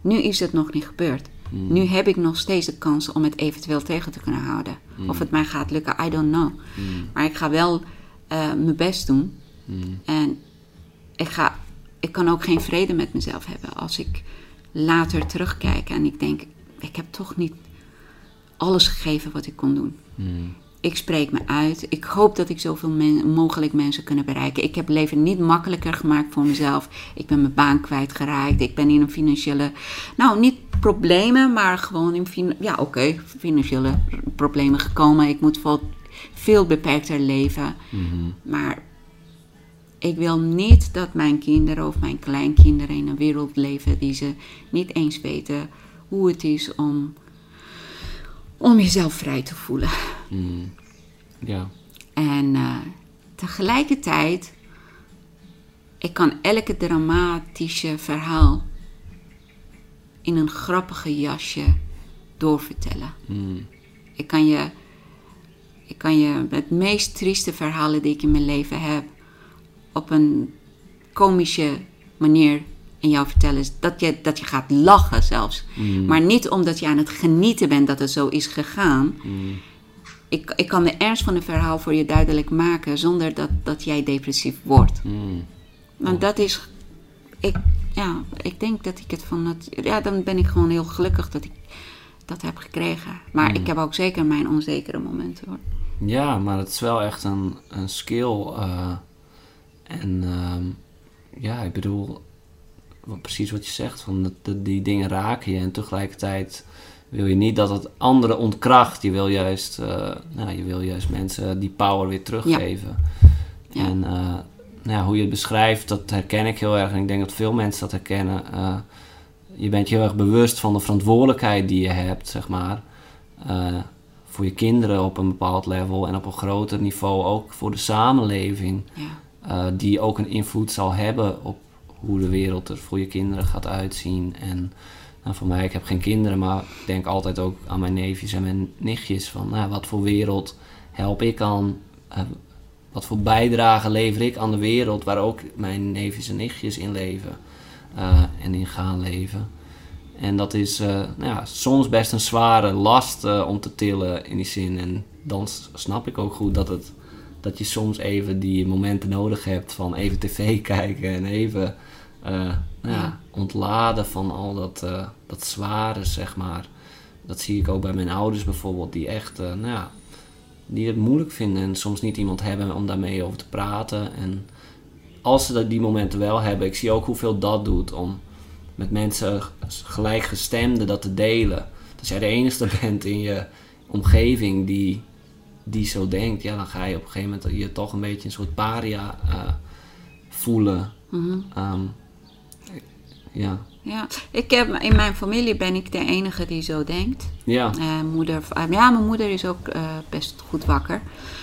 nu is het nog niet gebeurd. Nu heb ik nog steeds de kans om het eventueel tegen te kunnen houden. Of het mij gaat lukken, I don't know. Maar ik ga wel eh, mijn best doen. Mm. En ik, ga, ik kan ook geen vrede met mezelf hebben als ik later terugkijk en ik denk, ik heb toch niet alles gegeven wat ik kon doen. Mm. Ik spreek me uit. Ik hoop dat ik zoveel men- mogelijk mensen kunnen bereiken. Ik heb het leven niet makkelijker gemaakt voor mezelf. Ik ben mijn baan kwijtgeraakt. Ik ben in een financiële... Nou, niet problemen, maar gewoon in... Ja, oké, financiële problemen gekomen. Ik moet veel, veel beperkter leven. Mhm. Maar ik wil niet dat mijn kinderen of mijn kleinkinderen in een wereld leven die ze niet eens weten hoe het is om, om jezelf vrij te voelen. Mm. Ja. En eh, tegelijkertijd, ik kan elke dramatische verhaal in een grappige jasje doorvertellen. Mm. Ik kan je ik kan je het meest trieste verhalen die ik in mijn leven heb op een komische manier in jou vertellen. Dat je, dat je gaat lachen zelfs. Maar niet omdat je aan het genieten bent dat het zo is gegaan. Ik, ik kan de ernst van het verhaal voor je duidelijk maken zonder dat, dat jij depressief wordt. Mm. Want dat is. Ik, ja, ik denk dat ik het van het. Ja, dan ben ik gewoon heel gelukkig dat ik dat heb gekregen. Maar ik heb ook zeker mijn onzekere momenten hoor. Ja, maar het is wel echt een, een skill. eh, en ehm, ja, ik bedoel, wat, precies wat je zegt, van dat, dat die dingen raken je en tegelijkertijd wil je niet dat het anderen ontkracht. Je wil juist, eh, nou, je wil juist mensen die power weer teruggeven. Ja. En eh, nou hoe je het beschrijft, dat herken ik heel erg. En ik denk dat veel mensen dat herkennen. Eh, je bent je heel erg bewust van de verantwoordelijkheid die je hebt, zeg maar. voor je kinderen op een bepaald level en op een groter niveau ook voor de samenleving. Ja. die ook een invloed zal hebben op hoe de wereld er voor je kinderen gaat uitzien. En nou, voor mij, ik heb geen kinderen, maar ik denk altijd ook aan mijn neefjes en mijn nichtjes. Van nou, wat voor wereld help ik aan? Eh, wat voor bijdrage lever ik aan de wereld waar ook mijn neefjes en nichtjes in leven eh, en in gaan leven. En dat is eh, nou ja, soms best een zware last om te tillen in die zin. En dan snap ik ook goed dat, het, dat je soms even die momenten nodig hebt van even tv kijken en even nou ja, Ja. ontladen van al dat, eh, dat zware, zeg maar. Dat zie ik ook bij mijn ouders bijvoorbeeld, die echt, eh, nou ja, die het moeilijk vinden en soms niet iemand hebben om daarmee over te praten. En als ze dat die momenten wel hebben, ik zie ook hoeveel dat doet om met mensen gelijkgestemden dat te delen. Als jij de enige bent in je omgeving die, die zo denkt, ja, dan ga je op een gegeven moment je toch een beetje een soort paria eh, voelen. Ehm, ja, Ja, ik heb, in mijn familie ben ik de enige die zo denkt. ja, Eh, moeder, eh, ja, mijn moeder is ook eh, best goed wakker.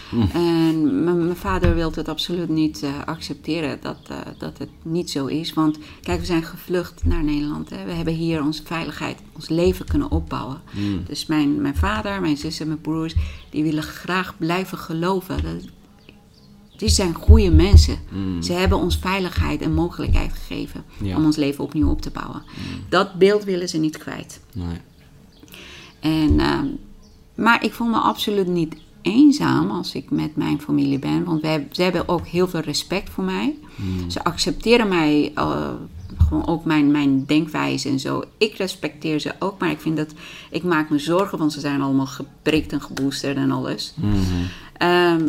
Hm. En mijn vader wil het absoluut niet eh, accepteren dat, dat het niet zo is. Want kijk, we zijn gevlucht naar Nederland. Hè. We hebben hier onze veiligheid, ons leven kunnen opbouwen. Hm. Dus mijn, mijn vader, mijn zus en mijn broers, die willen graag blijven geloven. Dat, die zijn goede mensen. Ze hebben ons veiligheid en mogelijkheid gegeven Ja. om ons leven opnieuw op te bouwen. Dat beeld willen ze niet kwijt. nee. En, ehm, maar ik voel me absoluut niet eenzaam als ik met mijn familie ben. Want wij, ze hebben ook heel veel respect voor mij. Ze accepteren mij, eh, gewoon ook mijn, mijn denkwijze en zo. Ik respecteer ze ook, maar ik vind dat... Ik maak me zorgen, want ze zijn allemaal geprikt en geboosterd en alles. Ehm,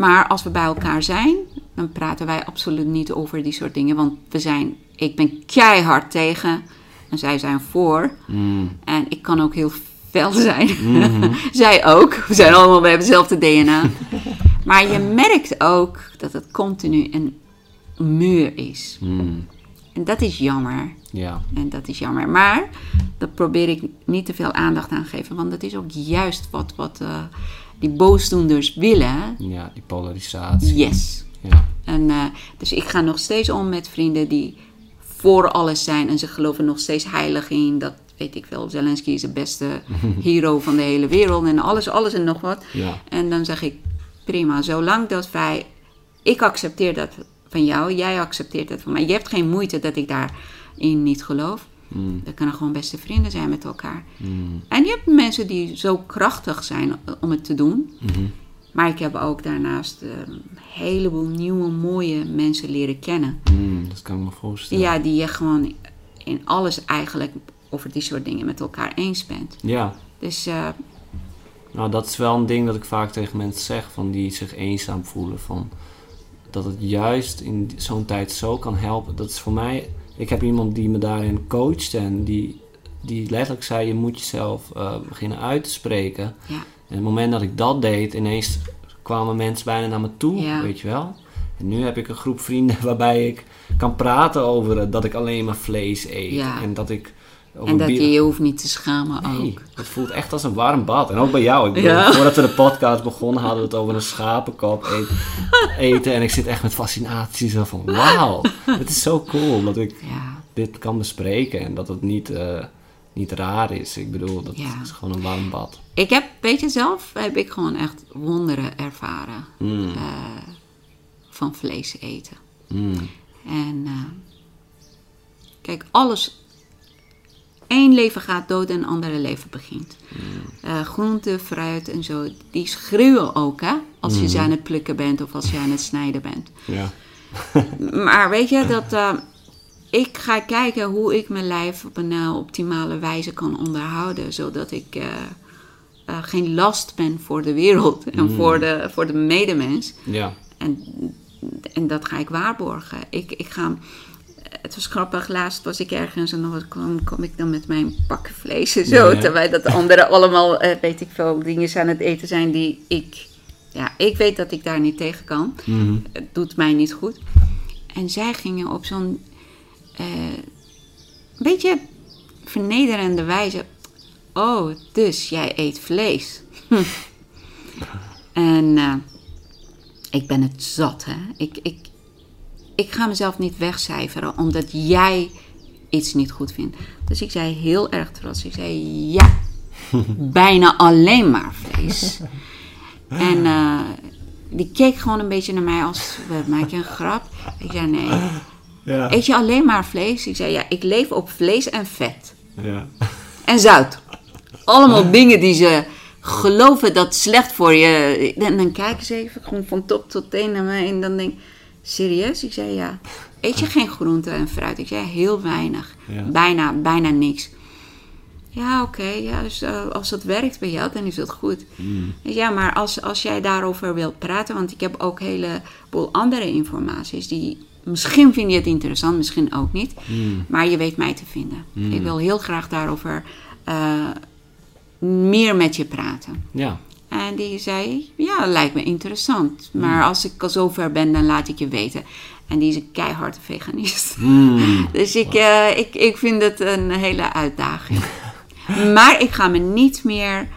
maar als we bij elkaar zijn, dan praten wij absoluut niet over die soort dingen. Want we zijn, ik ben keihard tegen en zij zijn voor. En ik kan ook heel fel zijn. zij ook. We zijn allemaal, we hebben hetzelfde DNA. maar je merkt ook dat het continu een muur is. Mm, En dat is jammer. ja, En dat is jammer. Maar daar probeer ik niet te veel aandacht aan te geven. Want dat is ook juist wat, wat eh, die boosdoenders willen. ja, die polarisatie. Yes. Ja, En, eh, dus ik ga nog steeds om met vrienden die voor alles zijn. En ze geloven nog steeds heilig in. Dat weet ik wel. Zelensky is de beste hero van de hele wereld. En alles, alles en nog wat. ja, En dan zeg ik, prima. Zolang dat wij... Ik accepteer dat van jou. Jij accepteert dat van mij. Je hebt geen moeite dat ik daarin niet geloof. Mm, We kunnen gewoon beste vrienden zijn met elkaar. mm, En je hebt mensen die zo krachtig zijn om het te doen. mhm, Maar ik heb ook daarnaast eh, een heleboel nieuwe, mooie mensen leren kennen. mm, dat kan ik me voorstellen. Ja, die je gewoon in alles eigenlijk over die soort dingen met elkaar eens bent. ja. Dus eh, Nou, dat is wel een ding dat ik vaak tegen mensen zeg, van die zich eenzaam voelen. Van, dat het juist in zo'n tijd zo kan helpen. Dat is voor mij, ik heb iemand die me daarin coacht en die, die letterlijk zei, je moet jezelf eh, beginnen uit te spreken. ja, En op het moment dat ik dat deed, ineens kwamen mensen bijna naar me toe, Ja. weet je wel. En nu heb ik een groep vrienden waarbij ik kan praten over het, dat ik alleen maar vlees eet. Ja. En dat ik... en dat bier- je je hoeft niet te schamen Nee, ook. het voelt echt als een warm bad. En ook bij jou. Ik bedoel, Ja. Voordat we de podcast begonnen hadden we het over een schapenkop eten. En ik zit echt met fascinatie zo van, wauw. Het is zo cool dat ik Ja, dit kan bespreken. En dat het niet, eh, niet raar is. Ik bedoel, dat Ja. is gewoon een warm bad. Ik heb, weet je zelf, heb ik gewoon echt wonderen ervaren Mm. eh, van vlees eten. Mm. En eh, kijk, alles. Één leven gaat dood en een andere leven begint. Eh, groente, fruit en zo, die schreeuwen ook, hè? Als je ze aan het plukken bent of als je aan het snijden bent. Ja. Maar weet je, dat eh, ik ga kijken hoe ik mijn lijf op een eh, optimale wijze kan onderhouden. Zodat ik geen last ben voor de wereld en voor, de, voor de medemens. Ja. En, en dat ga ik waarborgen. Ik, ik ga, het was grappig, laatst was ik ergens en dan kwam, kwam ik dan met mijn pakken vlees en zo. Ja. Terwijl dat de anderen allemaal, eh, weet ik veel, dingen aan het eten zijn die ik... Ja, ik weet dat ik daar niet tegen kan. Mhm. Het doet mij niet goed. En zij gingen op zo'n eh beetje vernederende wijze. Oh, dus jij eet vlees. En eh, ik ben het zat, hè. Ik, ik, ik ga mezelf niet wegcijferen omdat jij iets niet goed vindt. Dus ik zei heel erg trots. Ik zei ja, bijna alleen maar vlees. En eh, die keek gewoon een beetje naar mij als, we maken een grap. Ik zei nee, Ja. eet je alleen maar vlees? Ik zei ja, ik leef op vlees en vet. Ja. En zout. Allemaal dingen die ze geloven dat slecht voor je. En dan kijken ze even gewoon van top tot teen naar mij. En dan denk ik, serieus? Ik zei ja. Eet je geen groente en fruit? Ik zei heel weinig. Ja. Bijna, bijna niks. Ja, oké. ja, dus, eh, als het werkt bij jou, dan is dat goed. Ja, maar als, als jij daarover wilt praten, want ik heb ook een heleboel andere informaties die. Misschien vind je het interessant, misschien ook niet. Maar je weet mij te vinden. Ik wil heel graag daarover eh, meer met je praten. Ja. En die zei, ja, lijkt me interessant. Maar als ik al zover ben, dan laat ik je weten. En die is een keiharde veganist. Mm. Dus ik, eh, ik, ik vind het een hele uitdaging. maar ik ga me niet meer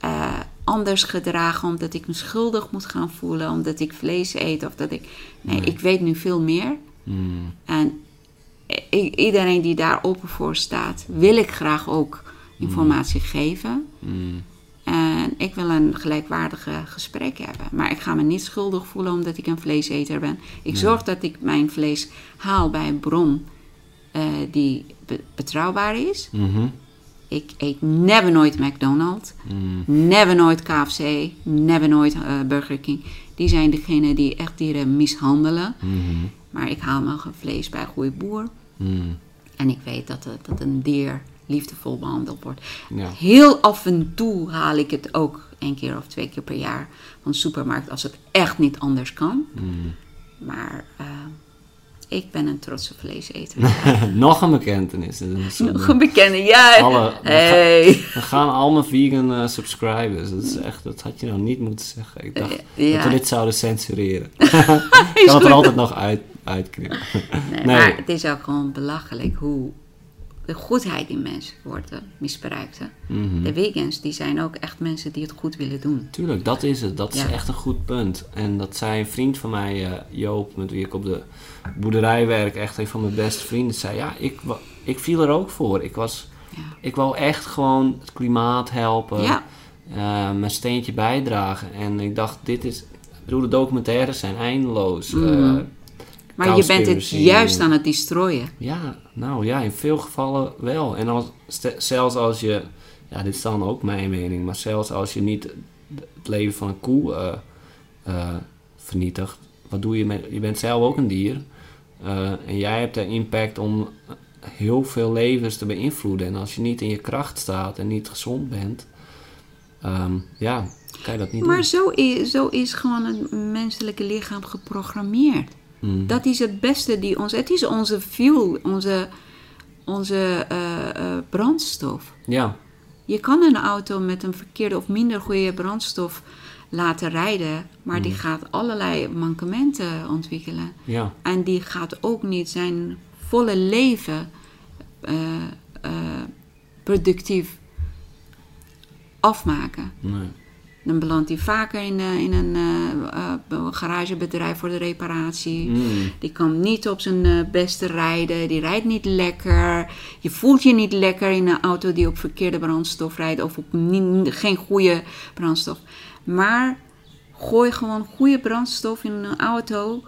eh, anders gedragen omdat ik me schuldig moet gaan voelen, omdat ik vlees eet of dat ik. Nee, ik weet nu veel meer. Mm. En iedereen die daar open voor staat, wil ik graag ook informatie geven. En ik wil een gelijkwaardige gesprek hebben. Maar ik ga me niet schuldig voelen omdat ik een vleeseter ben. Ik zorg dat ik mijn vlees haal bij een bron eh, die be- betrouwbaar is. Mhm. Ik eet never nooit McDonald's. Mm. Never nooit KFC. Never nooit eh, Burger King. Die zijn degenen die echt dieren mishandelen. Mhm. Maar ik haal mijn vlees bij een goede boer. Mm. En ik weet dat, het- dat een dier liefdevol behandeld wordt. Ja. Heel af en toe haal ik het ook één keer of twee keer per jaar van de supermarkt als het echt niet anders kan. Mm. Maar eh, ik ben een trotse vleeseter. Nog een bekentenis. Een- Nog een bekende, ja. Alle- Hey. We gaan allemaal vegan eh, subscribers. Dat, is echt, dat had je nou niet moeten zeggen. Ik dacht Eh, ja. dat we dit zouden censureren. Is kan het er altijd nog uit, uitknippen. Nee, Nee. Maar het is ook gewoon belachelijk hoe de goedheid in mensen wordt eh, misbruikt. hè. Mhm. De vegans die zijn ook echt mensen die het goed willen doen. Tuurlijk, dat is het. Dat is Ja. echt een goed punt. En dat zei een vriend van mij, eh, Joop, met wie ik op de boerderij werk, echt een van mijn beste vrienden, zei ja, ik, ik viel er ook voor. Ik, was, Ja. ik wou echt gewoon het klimaat helpen, Ja. eh, mijn steentje bijdragen. En ik dacht, dit is, ik bedoel, de documentaires zijn eindeloos. Mhm. eh, Maar je bent het juist aan het destroyen. ja, nou ja, in veel gevallen wel. En als, zelfs als je, ja, dit is dan ook mijn mening, maar zelfs als je niet het leven van een koe eh, eh, vernietigt, wat doe je met, je bent zelf ook een dier. eh, en jij hebt de impact om heel veel levens te beïnvloeden. En als je niet in je kracht staat en niet gezond bent, ehm, ja, kan je dat niet Maar doen. zo is, zo is gewoon het menselijke lichaam geprogrammeerd. Mm. Dat is het beste die ons. Het is onze fuel, onze, onze eh, eh, brandstof. Ja, Je kan een auto met een verkeerde of minder goede brandstof laten rijden, maar die gaat allerlei mankementen ontwikkelen. ja, En die gaat ook niet zijn volle leven eh, productief afmaken. nee. Dan belandt hij vaker in, eh, in een eh, eh, garagebedrijf voor de reparatie. Mm. Die kan niet op zijn beste rijden. Die rijdt niet lekker. Je voelt je niet lekker in een auto die op verkeerde brandstof rijdt. Of op niet- geen goede brandstof. Maar gooi gewoon goede brandstof in een auto.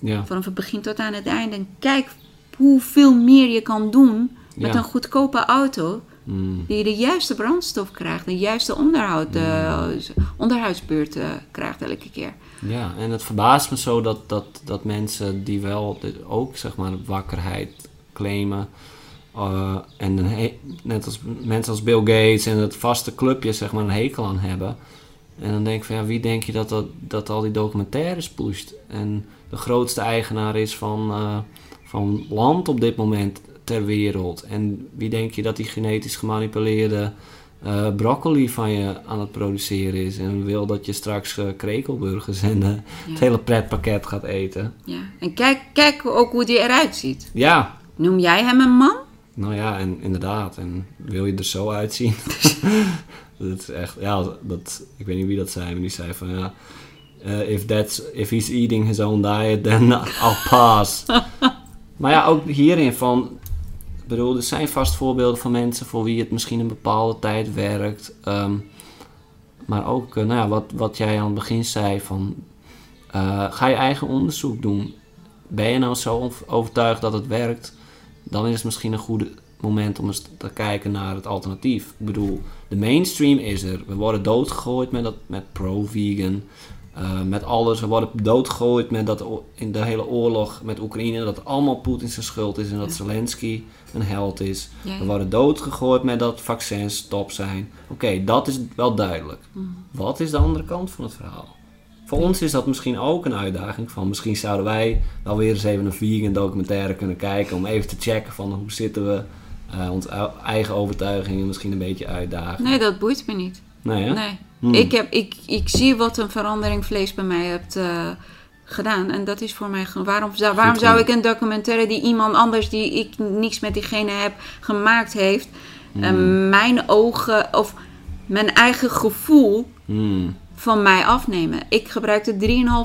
Ja. Vanaf het begin tot aan het einde. En kijk hoeveel meer je kan doen met Ja. een goedkope auto. Mm. Die de juiste brandstof krijgt. De juiste onderhoud, eh, onderhoudsbeurt eh, krijgt elke keer. Ja, en het verbaast me zo dat, dat, dat mensen die wel de- ook zeg maar wakkerheid claimen. eh, en een net als mensen als Bill Gates en het vaste clubje zeg maar een hekel aan hebben. En dan denk ik van ja, wie denk je dat, dat, dat al die documentaires pusht? En de grootste eigenaar is van, eh, van land op dit moment ter wereld. En wie denk je dat die genetisch gemanipuleerde eh, broccoli van je aan het produceren is? En wil dat je straks eh, krekelburgers en eh, het hele pretpakket gaat eten? Ja. En kijk, kijk ook hoe die eruit ziet. Ja, Noem jij hem een man? nou ja, en inderdaad. En wil je er zo uitzien? dat is echt, ja, dat, ik weet niet wie dat zei, maar die zei van ja. if, that's, if he's eating his own diet, then I'll pass. maar ja, ook hierin van. Ik bedoel, er zijn vast voorbeelden van mensen voor wie het misschien een bepaalde tijd werkt. ehm, maar ook, eh, nou ja, wat, wat jij aan het begin zei van. eh, ga je eigen onderzoek doen. Ben je nou zo ov- overtuigd dat het werkt? dan is het misschien een goed moment om eens te kijken naar het alternatief. Ik bedoel, de mainstream is er. We worden doodgegooid met, dat, met pro-vegan, eh, met alles. We worden doodgegooid met dat in de hele oorlog met Oekraïne, dat het allemaal Poetin zijn schuld is en dat Zelensky een held is. Ja, We worden doodgegooid met dat vaccins top zijn. Oké, dat is wel duidelijk. Wat is de andere kant van het verhaal? Voor ons is dat misschien ook een uitdaging. Van misschien zouden wij wel weer eens even een vegan documentaire kunnen kijken. Om even te checken van hoe zitten we. eh onze eigen overtuigingen misschien een beetje uitdagen. Nee, dat boeit me niet. Nee, hè? Nee. Hmm. Ik, heb, ik, ik zie wat een verandering vlees bij mij hebt eh, gedaan. En dat is voor mij gewoon... Waarom, zou, waarom zou ik een documentaire die iemand anders die ik niks met diegene heb gemaakt heeft... Hmm. mijn ogen of mijn eigen gevoel Hmm, van mij afnemen. Ik gebruikte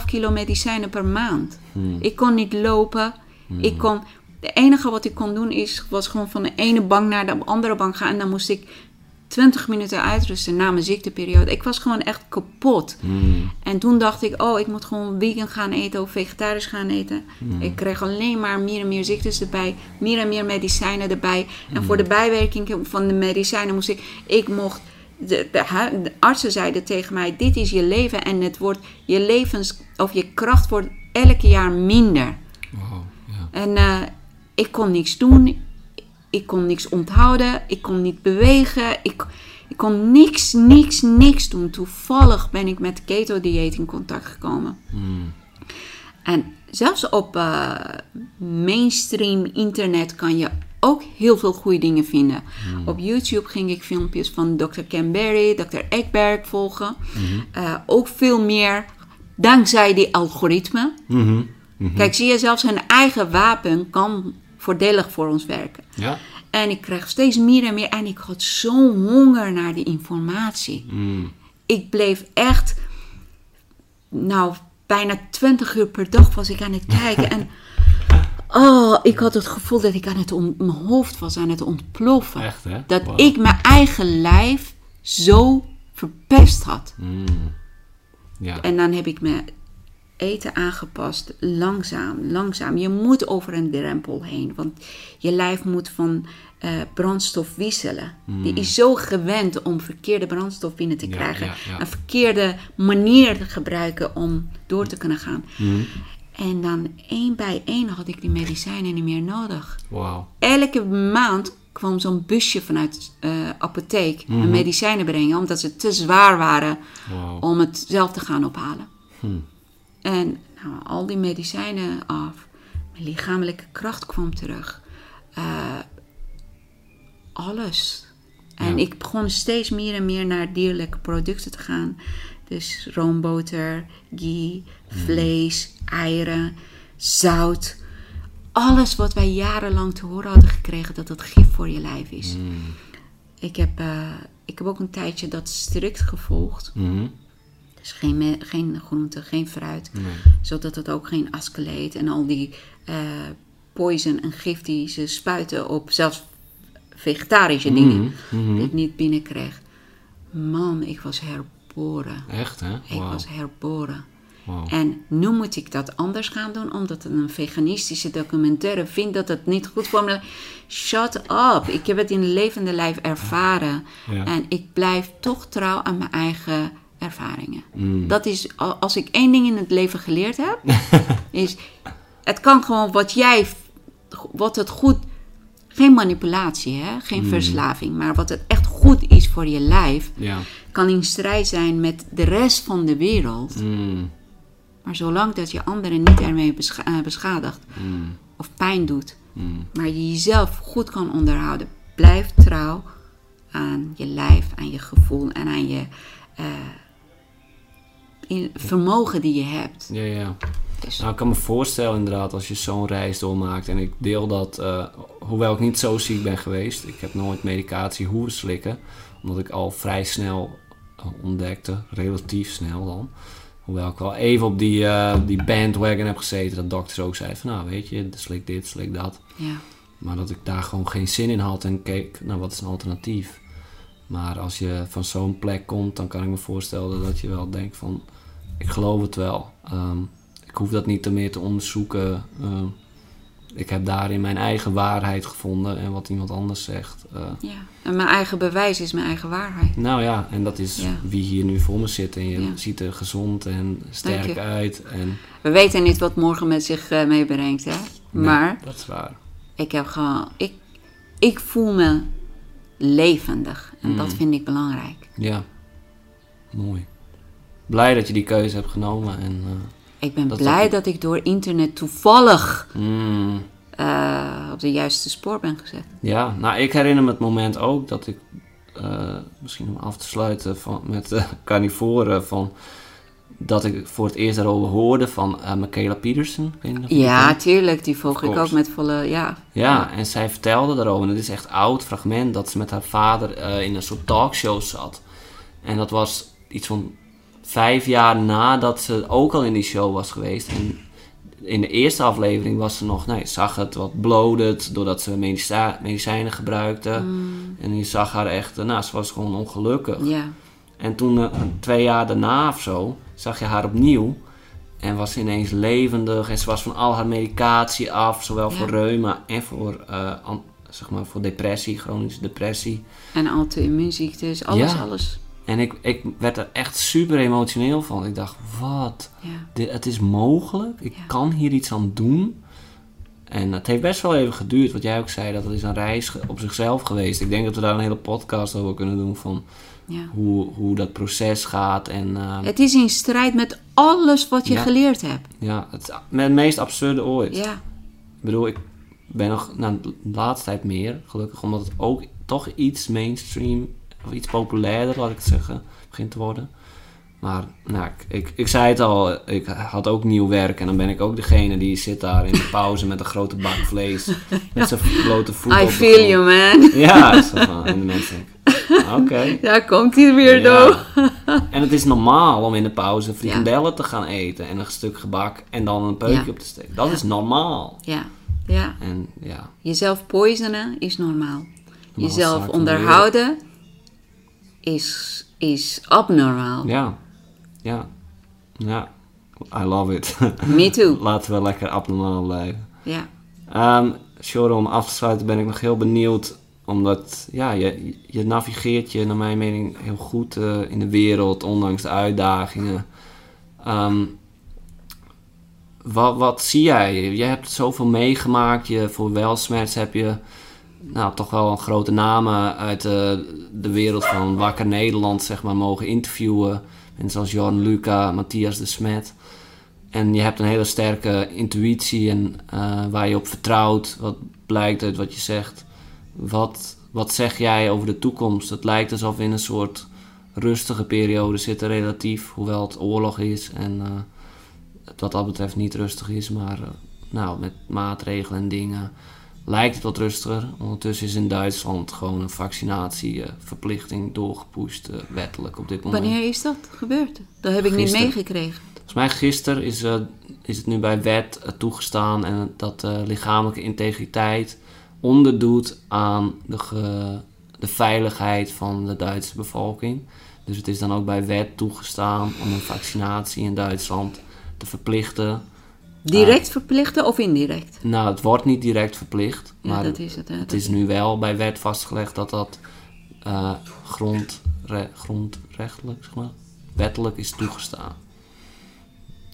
3,5 kilo medicijnen per maand. Ik kon niet lopen. Ik kon, de enige wat ik kon doen is, was gewoon van de ene bank naar de andere bank gaan. En dan moest ik 20 minuten uitrusten na mijn ziekteperiode. Ik was gewoon echt kapot. hmm, En toen dacht ik, oh, ik moet gewoon vegan gaan eten of vegetarisch gaan eten. Ik kreeg alleen maar meer en meer ziektes erbij, meer en meer medicijnen erbij. En voor de bijwerking van de medicijnen moest ik, ik mocht, de, de, de artsen zeiden tegen mij, dit is je leven en het wordt, je levens, of je kracht wordt elke jaar minder. Wow. En eh, ik kon niks doen. Ik kon niks onthouden. Ik kon niet bewegen. Ik, ik kon niks, niks, niks doen. Toevallig ben ik met keto-dieet in contact gekomen. Hmm, En zelfs op eh, mainstream internet kan je ook heel veel goede dingen vinden. Op YouTube ging ik filmpjes van Dr. Ken Berry, Dr. Ekberg volgen. Eh, ook veel meer dankzij die algoritme. Kijk, zie je, zelfs hun eigen wapen kan voordelig voor ons werken. Ja? En ik kreeg steeds meer en meer en ik had zo'n honger naar die informatie. Hmm, Ik bleef echt, nou, bijna 20 uur per dag was ik aan het kijken. en oh, ik had het gevoel dat ik aan het on- mijn hoofd was aan het ontploffen. Echt, hè? Dat Wow. ik mijn eigen lijf zo verpest had. Hmm. Ja. En dan heb ik mijn eten aangepast, langzaam, langzaam. Je moet over een drempel heen, want je lijf moet van eh, brandstof wisselen. Die is zo gewend om verkeerde brandstof binnen te Hmm. Ja, krijgen. ja, ja. Een verkeerde manier te gebruiken om door te kunnen gaan. Hmm. En dan één bij één had ik die medicijnen niet meer nodig. Elke maand kwam zo'n busje vanuit de apotheek Mhm. mijn medicijnen brengen, omdat ze te zwaar waren om het zelf te gaan ophalen. En nou, al die medicijnen af. Mijn lichamelijke kracht kwam terug. Eh, alles. En Ja. ik begon steeds meer en meer naar dierlijke producten te gaan. Dus roomboter, ghee, vlees, eieren, zout. Alles wat wij jarenlang te horen hadden gekregen dat het gif voor je lijf is. Hmm. Ik, heb, eh, ik heb ook een tijdje dat strikt gevolgd. Mhm. Dus geen, geen groente, geen fruit. Nee. Zodat het ook geen ascaleet en al die eh poison en gif die ze spuiten op zelfs vegetarische dingen. Mhm, Die ik niet binnenkreeg. Man, ik was herboren. Echt, hè? Ik was herboren. En nu moet ik dat anders gaan doen, omdat een veganistische documentaire vindt dat het niet goed voor me Shut up. Ik heb het in levende lijf ervaren. Ja. En ik blijf toch trouw aan mijn eigen ervaringen. Mm. Dat is, als ik één ding in het leven geleerd heb, is het kan gewoon wat jij, wat het goed, geen manipulatie, hè? geen verslaving, maar wat het echt goed is voor je lijf, Ja. kan in strijd zijn met de rest van de wereld. Mm. Maar zolang dat je anderen niet ermee bescha- eh, beschadigt of pijn doet, maar je jezelf goed kan onderhouden, blijf trouw aan je lijf, aan je gevoel en aan je eh, in- vermogen die je hebt. Ja, ja. Dus, Nou, ik kan me voorstellen inderdaad als je zo'n reis doormaakt. En ik deel dat, eh, hoewel ik niet zo ziek ben geweest. Ik heb nooit medicatie hoeven slikken. Omdat ik al vrij snel eh, ontdekte, relatief snel dan. Hoewel ik wel even op die, eh, die bandwagon heb gezeten. Dat dokters ook zeiden van nou weet je, slik dit, slik dat. ja. Maar dat ik daar gewoon geen zin in had en keek, nou wat is een alternatief? Maar als je van zo'n plek komt, dan kan ik me voorstellen dat je wel denkt van, ik geloof het wel. Ehm, ik hoef dat niet meer te onderzoeken. Ehm, ik heb daarin mijn eigen waarheid gevonden en wat iemand anders zegt. eh, ja. En mijn eigen bewijs is mijn eigen waarheid. nou ja, en dat is Ja. wie hier nu voor me zit. En je Ja. ziet er gezond en sterk uit. En, We weten niet wat morgen met zich eh, meebrengt, hè? Nee, Maar dat is waar. ik heb gewoon, ik, ik voel me levendig. En dat Mm. vind ik belangrijk. Ja, mooi. Blij dat je die keuze hebt genomen. En, eh, Ik ben Dat blij dat- dat ik door internet toevallig mm, eh, op de juiste spoor ben gezet. Ja, nou ik herinner me het moment ook dat ik, eh, misschien om af te sluiten van, met carnivoren, van, dat ik voor het eerst daarover hoorde van Michaela Peterson. Ja, tuurlijk, die volg ik ook met volle, ja. Ja, en zij vertelde daarover, en het is echt een oud fragment, dat ze met haar vader in een soort talkshow zat. En dat was iets van vijf jaar nadat ze ook al in die show was geweest. En in de eerste aflevering was ze nog, nee, zag het wat bloated, doordat ze medici- medicijnen gebruikte. En je zag haar echt, nou, ze was gewoon ongelukkig. Ja, En toen, eh, twee jaar daarna of zo, zag je haar opnieuw. En was ze ineens levendig. En ze was van al haar medicatie af. Zowel Ja. voor reuma en voor, eh, zeg maar voor depressie, chronische depressie. en auto-immuunziektes, alles, Ja. alles. En ik, ik werd er echt super emotioneel van. Ik dacht, wat? Ja. Dit, het is mogelijk. Ik Ja. kan hier iets aan doen. En het heeft best wel even geduurd. Wat jij ook zei, dat het is een reis op zichzelf geweest. Ik denk dat we daar een hele podcast over kunnen doen. Van Ja. hoe, hoe dat proces gaat. En eh, Het is in strijd met alles wat je geleerd hebt. Ja, het met het meest absurde ooit. Ja, Ik bedoel, ik ben nog nou, de laatste tijd meer, gelukkig, omdat het ook toch iets mainstream, of iets populairder, laat ik het zeggen, begint te worden. Maar, nou, ik, ik, ik zei het al, ik had ook nieuw werk en dan ben ik ook degene die zit daar in de pauze met een grote bak vlees, met zijn blote voeten I feel you, man. Ja, zo van, en de mensen denken, oké. Daar komt hij weer, door. Ja. En het is normaal om in de pauze frikandellen te gaan eten en een stuk gebak en dan een peukje Ja. op te steken. Dat is normaal. Ja, ja. En ja, Jezelf poisonen is normaal. Jezelf onderhouden is, is abnormaal. ja, ja, ja. I love it. Me too. Laten we lekker abnormaal blijven. Ja. Sjoro, om af te sluiten ben ik nog heel benieuwd. Omdat, ja, je, je navigeert je naar mijn mening heel goed eh, in de wereld, ondanks de uitdagingen. Ehm, wat, wat zie jij? Je hebt zoveel meegemaakt. Je, voor Welsmerts heb je nou, toch wel een grote namen uit de, de wereld van Wakker Nederland zeg maar, mogen interviewen. Mensen als Jorn Luca, Matthias de Smet. En je hebt een hele sterke intuïtie en eh, waar je op vertrouwt. Wat blijkt uit wat je zegt. Wat, wat zeg jij over de toekomst? Het lijkt alsof we in een soort rustige periode zitten relatief. Hoewel het oorlog is en eh, het wat dat betreft niet rustig is. Maar eh, nou, met maatregelen en dingen. Lijkt het wat rustiger. Ondertussen is in Duitsland gewoon een vaccinatieverplichting doorgepusht, eh, wettelijk op dit moment. Wanneer is dat gebeurd? Dat heb ik niet meegekregen. Volgens mij gisteren is, eh, is het nu bij wet eh, toegestaan en dat eh, lichamelijke integriteit onderdoet aan de, de veiligheid van de Duitse bevolking. Dus het is dan ook bij wet toegestaan om een vaccinatie in Duitsland te verplichten. Direct verplichten of indirect? Nou, het wordt niet direct verplicht, Ja, maar dat is het. hè. het is nu wel bij wet vastgelegd dat dat grondre- grondrechtelijk, zeg maar, wettelijk is toegestaan.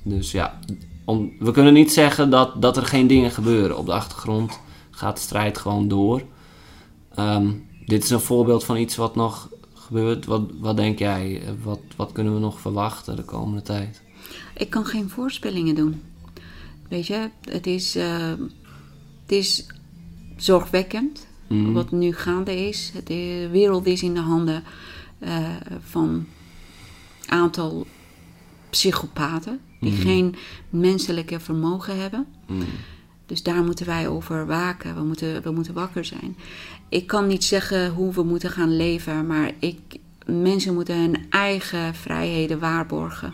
Dus ja, om, we kunnen niet zeggen dat, dat er geen dingen gebeuren. Op de achtergrond gaat de strijd gewoon door. Ehm, dit is een voorbeeld van iets wat nog gebeurt. Wat, wat denk jij? Wat, wat kunnen we nog verwachten de komende tijd? Ik kan geen voorspellingen doen. Weet je, het is, eh, het is zorgwekkend Mhm. wat nu gaande is. De wereld is in de handen eh, van aantal psychopaten die geen menselijke vermogen hebben. Mm. Dus daar moeten wij over waken. We moeten, we moeten wakker zijn. Ik kan niet zeggen hoe we moeten gaan leven, maar ik, mensen moeten hun eigen vrijheden waarborgen.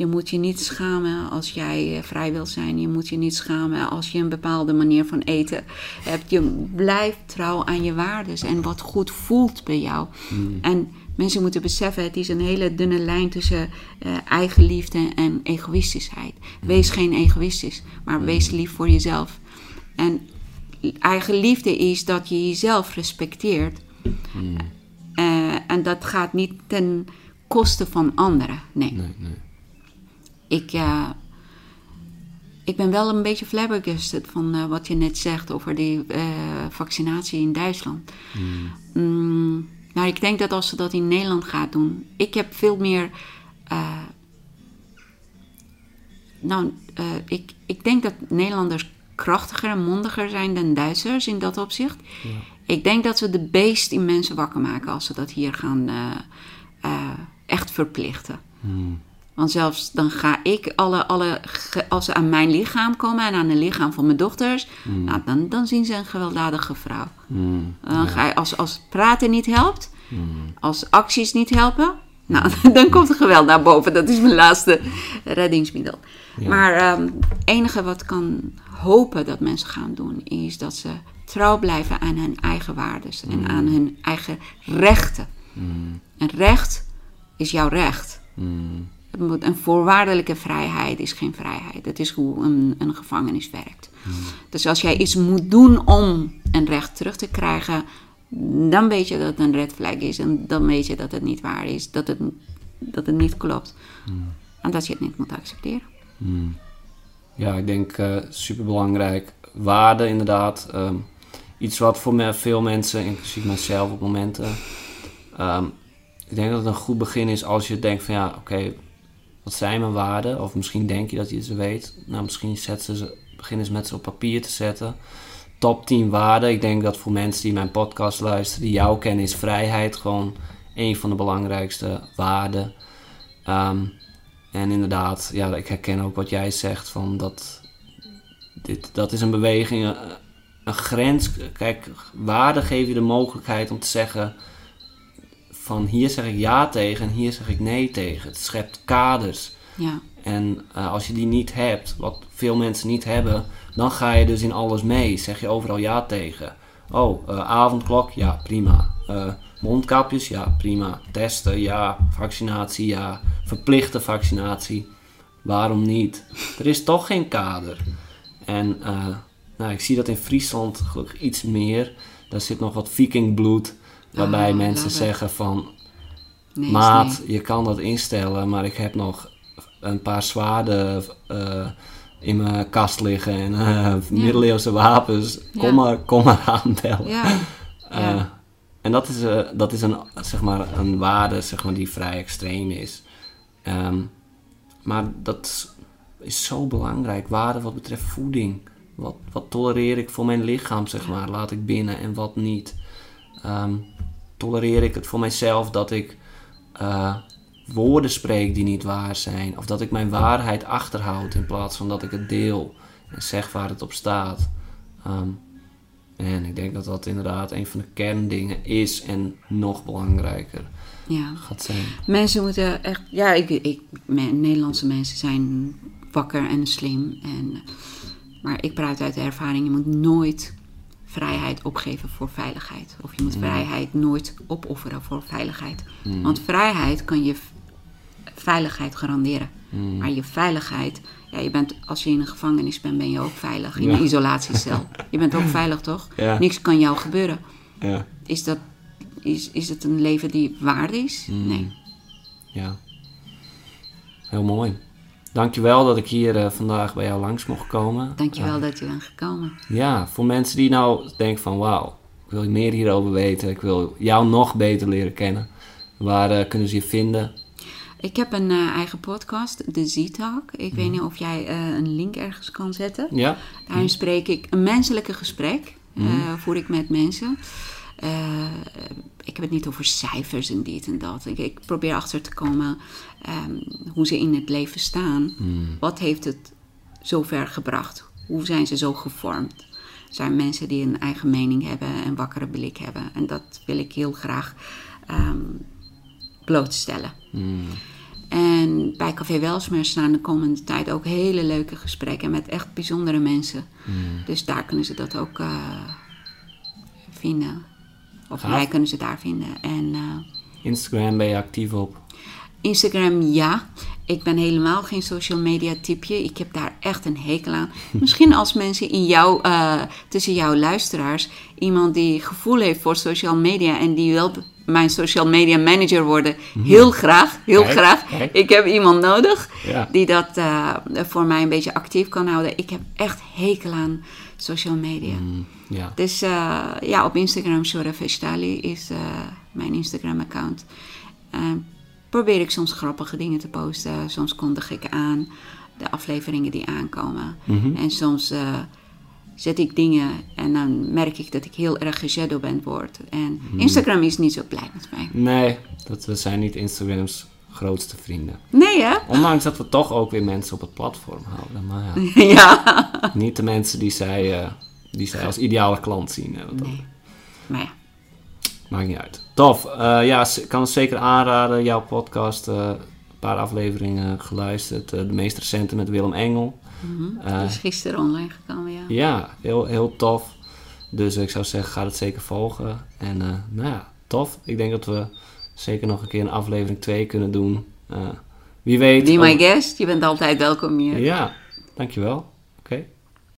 Je moet je niet schamen als jij eh, vrij wilt zijn. Je moet je niet schamen als je een bepaalde manier van eten hebt. Je blijft trouw aan je waarden en wat goed voelt bij jou. En mensen moeten beseffen, het is een hele dunne lijn tussen eh, eigenliefde en egoïstischheid. Wees geen egoïstisch, maar wees lief voor jezelf. En eigenliefde is dat je jezelf respecteert. Eh, en dat gaat niet ten koste van anderen. Nee. Nee, nee. Ik, eh, ik ben wel een beetje flabbergasted van eh, wat je net zegt over die eh, vaccinatie in Duitsland. Mm, nou, ik denk dat als ze dat in Nederland gaat doen. Ik heb veel meer. nou, ik, ik denk dat Nederlanders krachtiger en mondiger zijn dan Duitsers in dat opzicht. Ik denk dat ze de beest in mensen wakker maken als ze dat hier gaan echt verplichten. Want zelfs dan ga ik alle, alle, als ze aan mijn lichaam komen en aan het lichaam van mijn dochters, nou, dan, dan zien ze een gewelddadige vrouw. Mm. Dan ga je, als, als praten niet helpt, als acties niet helpen, nou, dan komt er geweld naar boven. Dat is mijn laatste reddingsmiddel. Maar het enige wat kan hopen dat mensen gaan doen, is dat ze trouw blijven aan hun eigen waarden en aan hun eigen rechten. Een recht is jouw recht. Een voorwaardelijke vrijheid is geen vrijheid. Dat is hoe een, een gevangenis werkt. Dus als jij iets moet doen om een recht terug te krijgen, dan weet je dat het een red flag is. En dan weet je dat het niet waar is, dat het, dat het niet klopt. En dat je het niet moet accepteren. Ja, ik denk eh super belangrijk. Waarde inderdaad. ehm, iets wat voor veel mensen, inclusief mijzelf op momenten. ehm, ik denk dat het een goed begin is als je denkt van ja, oké, zijn mijn waarden? Of misschien denk je dat je ze weet. Nou, misschien zet ze ze, begin eens met ze op papier te zetten. Top 10 waarden. Ik denk dat voor mensen die mijn podcast luisteren, die jou kennen, is vrijheid gewoon een van de belangrijkste waarden. Ehm, en inderdaad, ja, ik herken ook wat jij zegt van dat dit, dat is een beweging, een, een grens. Kijk, waarde geef je de mogelijkheid om te zeggen van hier zeg ik ja tegen en hier zeg ik nee tegen. Het schept kaders. Ja, En eh, als je die niet hebt, wat veel mensen niet hebben, dan ga je dus in alles mee. Zeg je overal ja tegen. Oh, eh, avondklok, ja, prima. Eh, mondkapjes, ja, prima. Testen, ja. Vaccinatie, ja. Verplichte vaccinatie. Waarom niet? Er is toch geen kader. En nou, ik zie dat in Friesland gelukkig iets meer. Daar zit nog wat vikingbloed. Waarbij Ah, mensen it. zeggen van... nee, Maat, nee. je kan dat instellen, maar ik heb nog een paar zwaarden eh, in mijn kast liggen en eh, middeleeuwse wapens. Kom, Ja. maar, kom maar aanbellen. Ja, Eh, ja. en dat is, dat is een, zeg maar, een waarde zeg maar, die vrij extreem is. Ehm, maar dat is zo belangrijk. Waarde wat betreft voeding. Wat, wat tolereer ik voor mijn lichaam, zeg maar. Laat ik binnen en wat niet. Ehm, tolereer ik het voor mijzelf dat ik eh, woorden spreek die niet waar zijn. Of dat ik mijn waarheid achterhoud in plaats van dat ik het deel en zeg waar het op staat. Ehm, En ik denk dat dat inderdaad een van de kerndingen is en nog belangrijker Ja. gaat zijn. Mensen moeten echt, ja, ik, ik, Nederlandse mensen zijn wakker en slim. En, maar ik praat uit de ervaring, je moet nooit vrijheid opgeven voor veiligheid. Of je moet vrijheid nooit opofferen voor veiligheid. Want vrijheid kan je veiligheid garanderen. Maar je veiligheid, ja, je bent, als je in een gevangenis bent, ben je ook veilig. In Ja. een isolatiecel. Je bent ook veilig, toch? Ja. Niks kan jou gebeuren. Ja. Is, dat, is, is het een leven die waard is? Nee. Ja. Heel mooi. Dankjewel dat ik hier eh, vandaag bij jou langs mocht komen. Dankjewel dat je bent gekomen. Ja, voor mensen die nou denken van wauw, ik wil meer hierover weten. Ik wil jou nog beter leren kennen. Waar eh, kunnen ze je vinden? Ik heb een eigen podcast, de Z-Talk. Ik weet niet of jij een link ergens kan zetten. Ja? Daarin spreek ik een menselijke gesprek, eh, voer ik met mensen. Ik heb het niet over cijfers en dit en dat. Ik, ik probeer achter te komen ehm, hoe ze in het leven staan. Wat heeft het zover gebracht? Hoe zijn ze zo gevormd? Zijn mensen die een eigen mening hebben en wakkere blik hebben. En dat wil ik heel graag ehm, blootstellen. En bij Café Welsmer staan de komende tijd ook hele leuke gesprekken met echt bijzondere mensen. Dus daar kunnen ze dat ook eh, vinden. Of mij kunnen ze daar vinden. En eh, Instagram ben je actief op. Instagram ja. Ik ben helemaal geen social media typeje. Ik heb daar echt een hekel aan. Misschien als mensen in jou, eh, tussen jouw luisteraars, iemand die gevoel heeft voor social media en die wil mijn social media manager worden, heel graag, heel Kijk, graag. kijk. Ik heb iemand nodig Ja. die dat eh, voor mij een beetje actief kan houden. Ik heb echt hekel aan social media. Ja. Dus eh, ja, op Instagram, Shora Vestali is eh, mijn Instagram-account. Eh, probeer ik soms grappige dingen te posten. Soms kondig ik aan de afleveringen die aankomen. En soms zet ik dingen en dan merk ik dat ik heel erg geshadowband word. En Instagram is niet zo blij met mij. Nee, dat we zijn niet Instagrams grootste vrienden. Nee, hè? Ondanks dat we toch ook weer mensen op het platform houden. Maar ja, ja. niet de mensen die zij, die zij als ideale klant zien. Hè, dat Nee. Maar ja. Maakt niet uit. Tof. Eh, ja, ik kan het zeker aanraden. Jouw podcast, eh, een paar afleveringen geluisterd. Eh, de meest recente met Willem Engel. Eh, Die is gisteren online gekomen, ja. ja, heel, heel tof. Dus ik zou zeggen, ga het zeker volgen. En nou ja, tof. Ik denk dat we zeker nog een keer een aflevering 2 kunnen doen. Wie weet. Be my guest, je bent altijd welkom hier. Ja, dankjewel. Oké.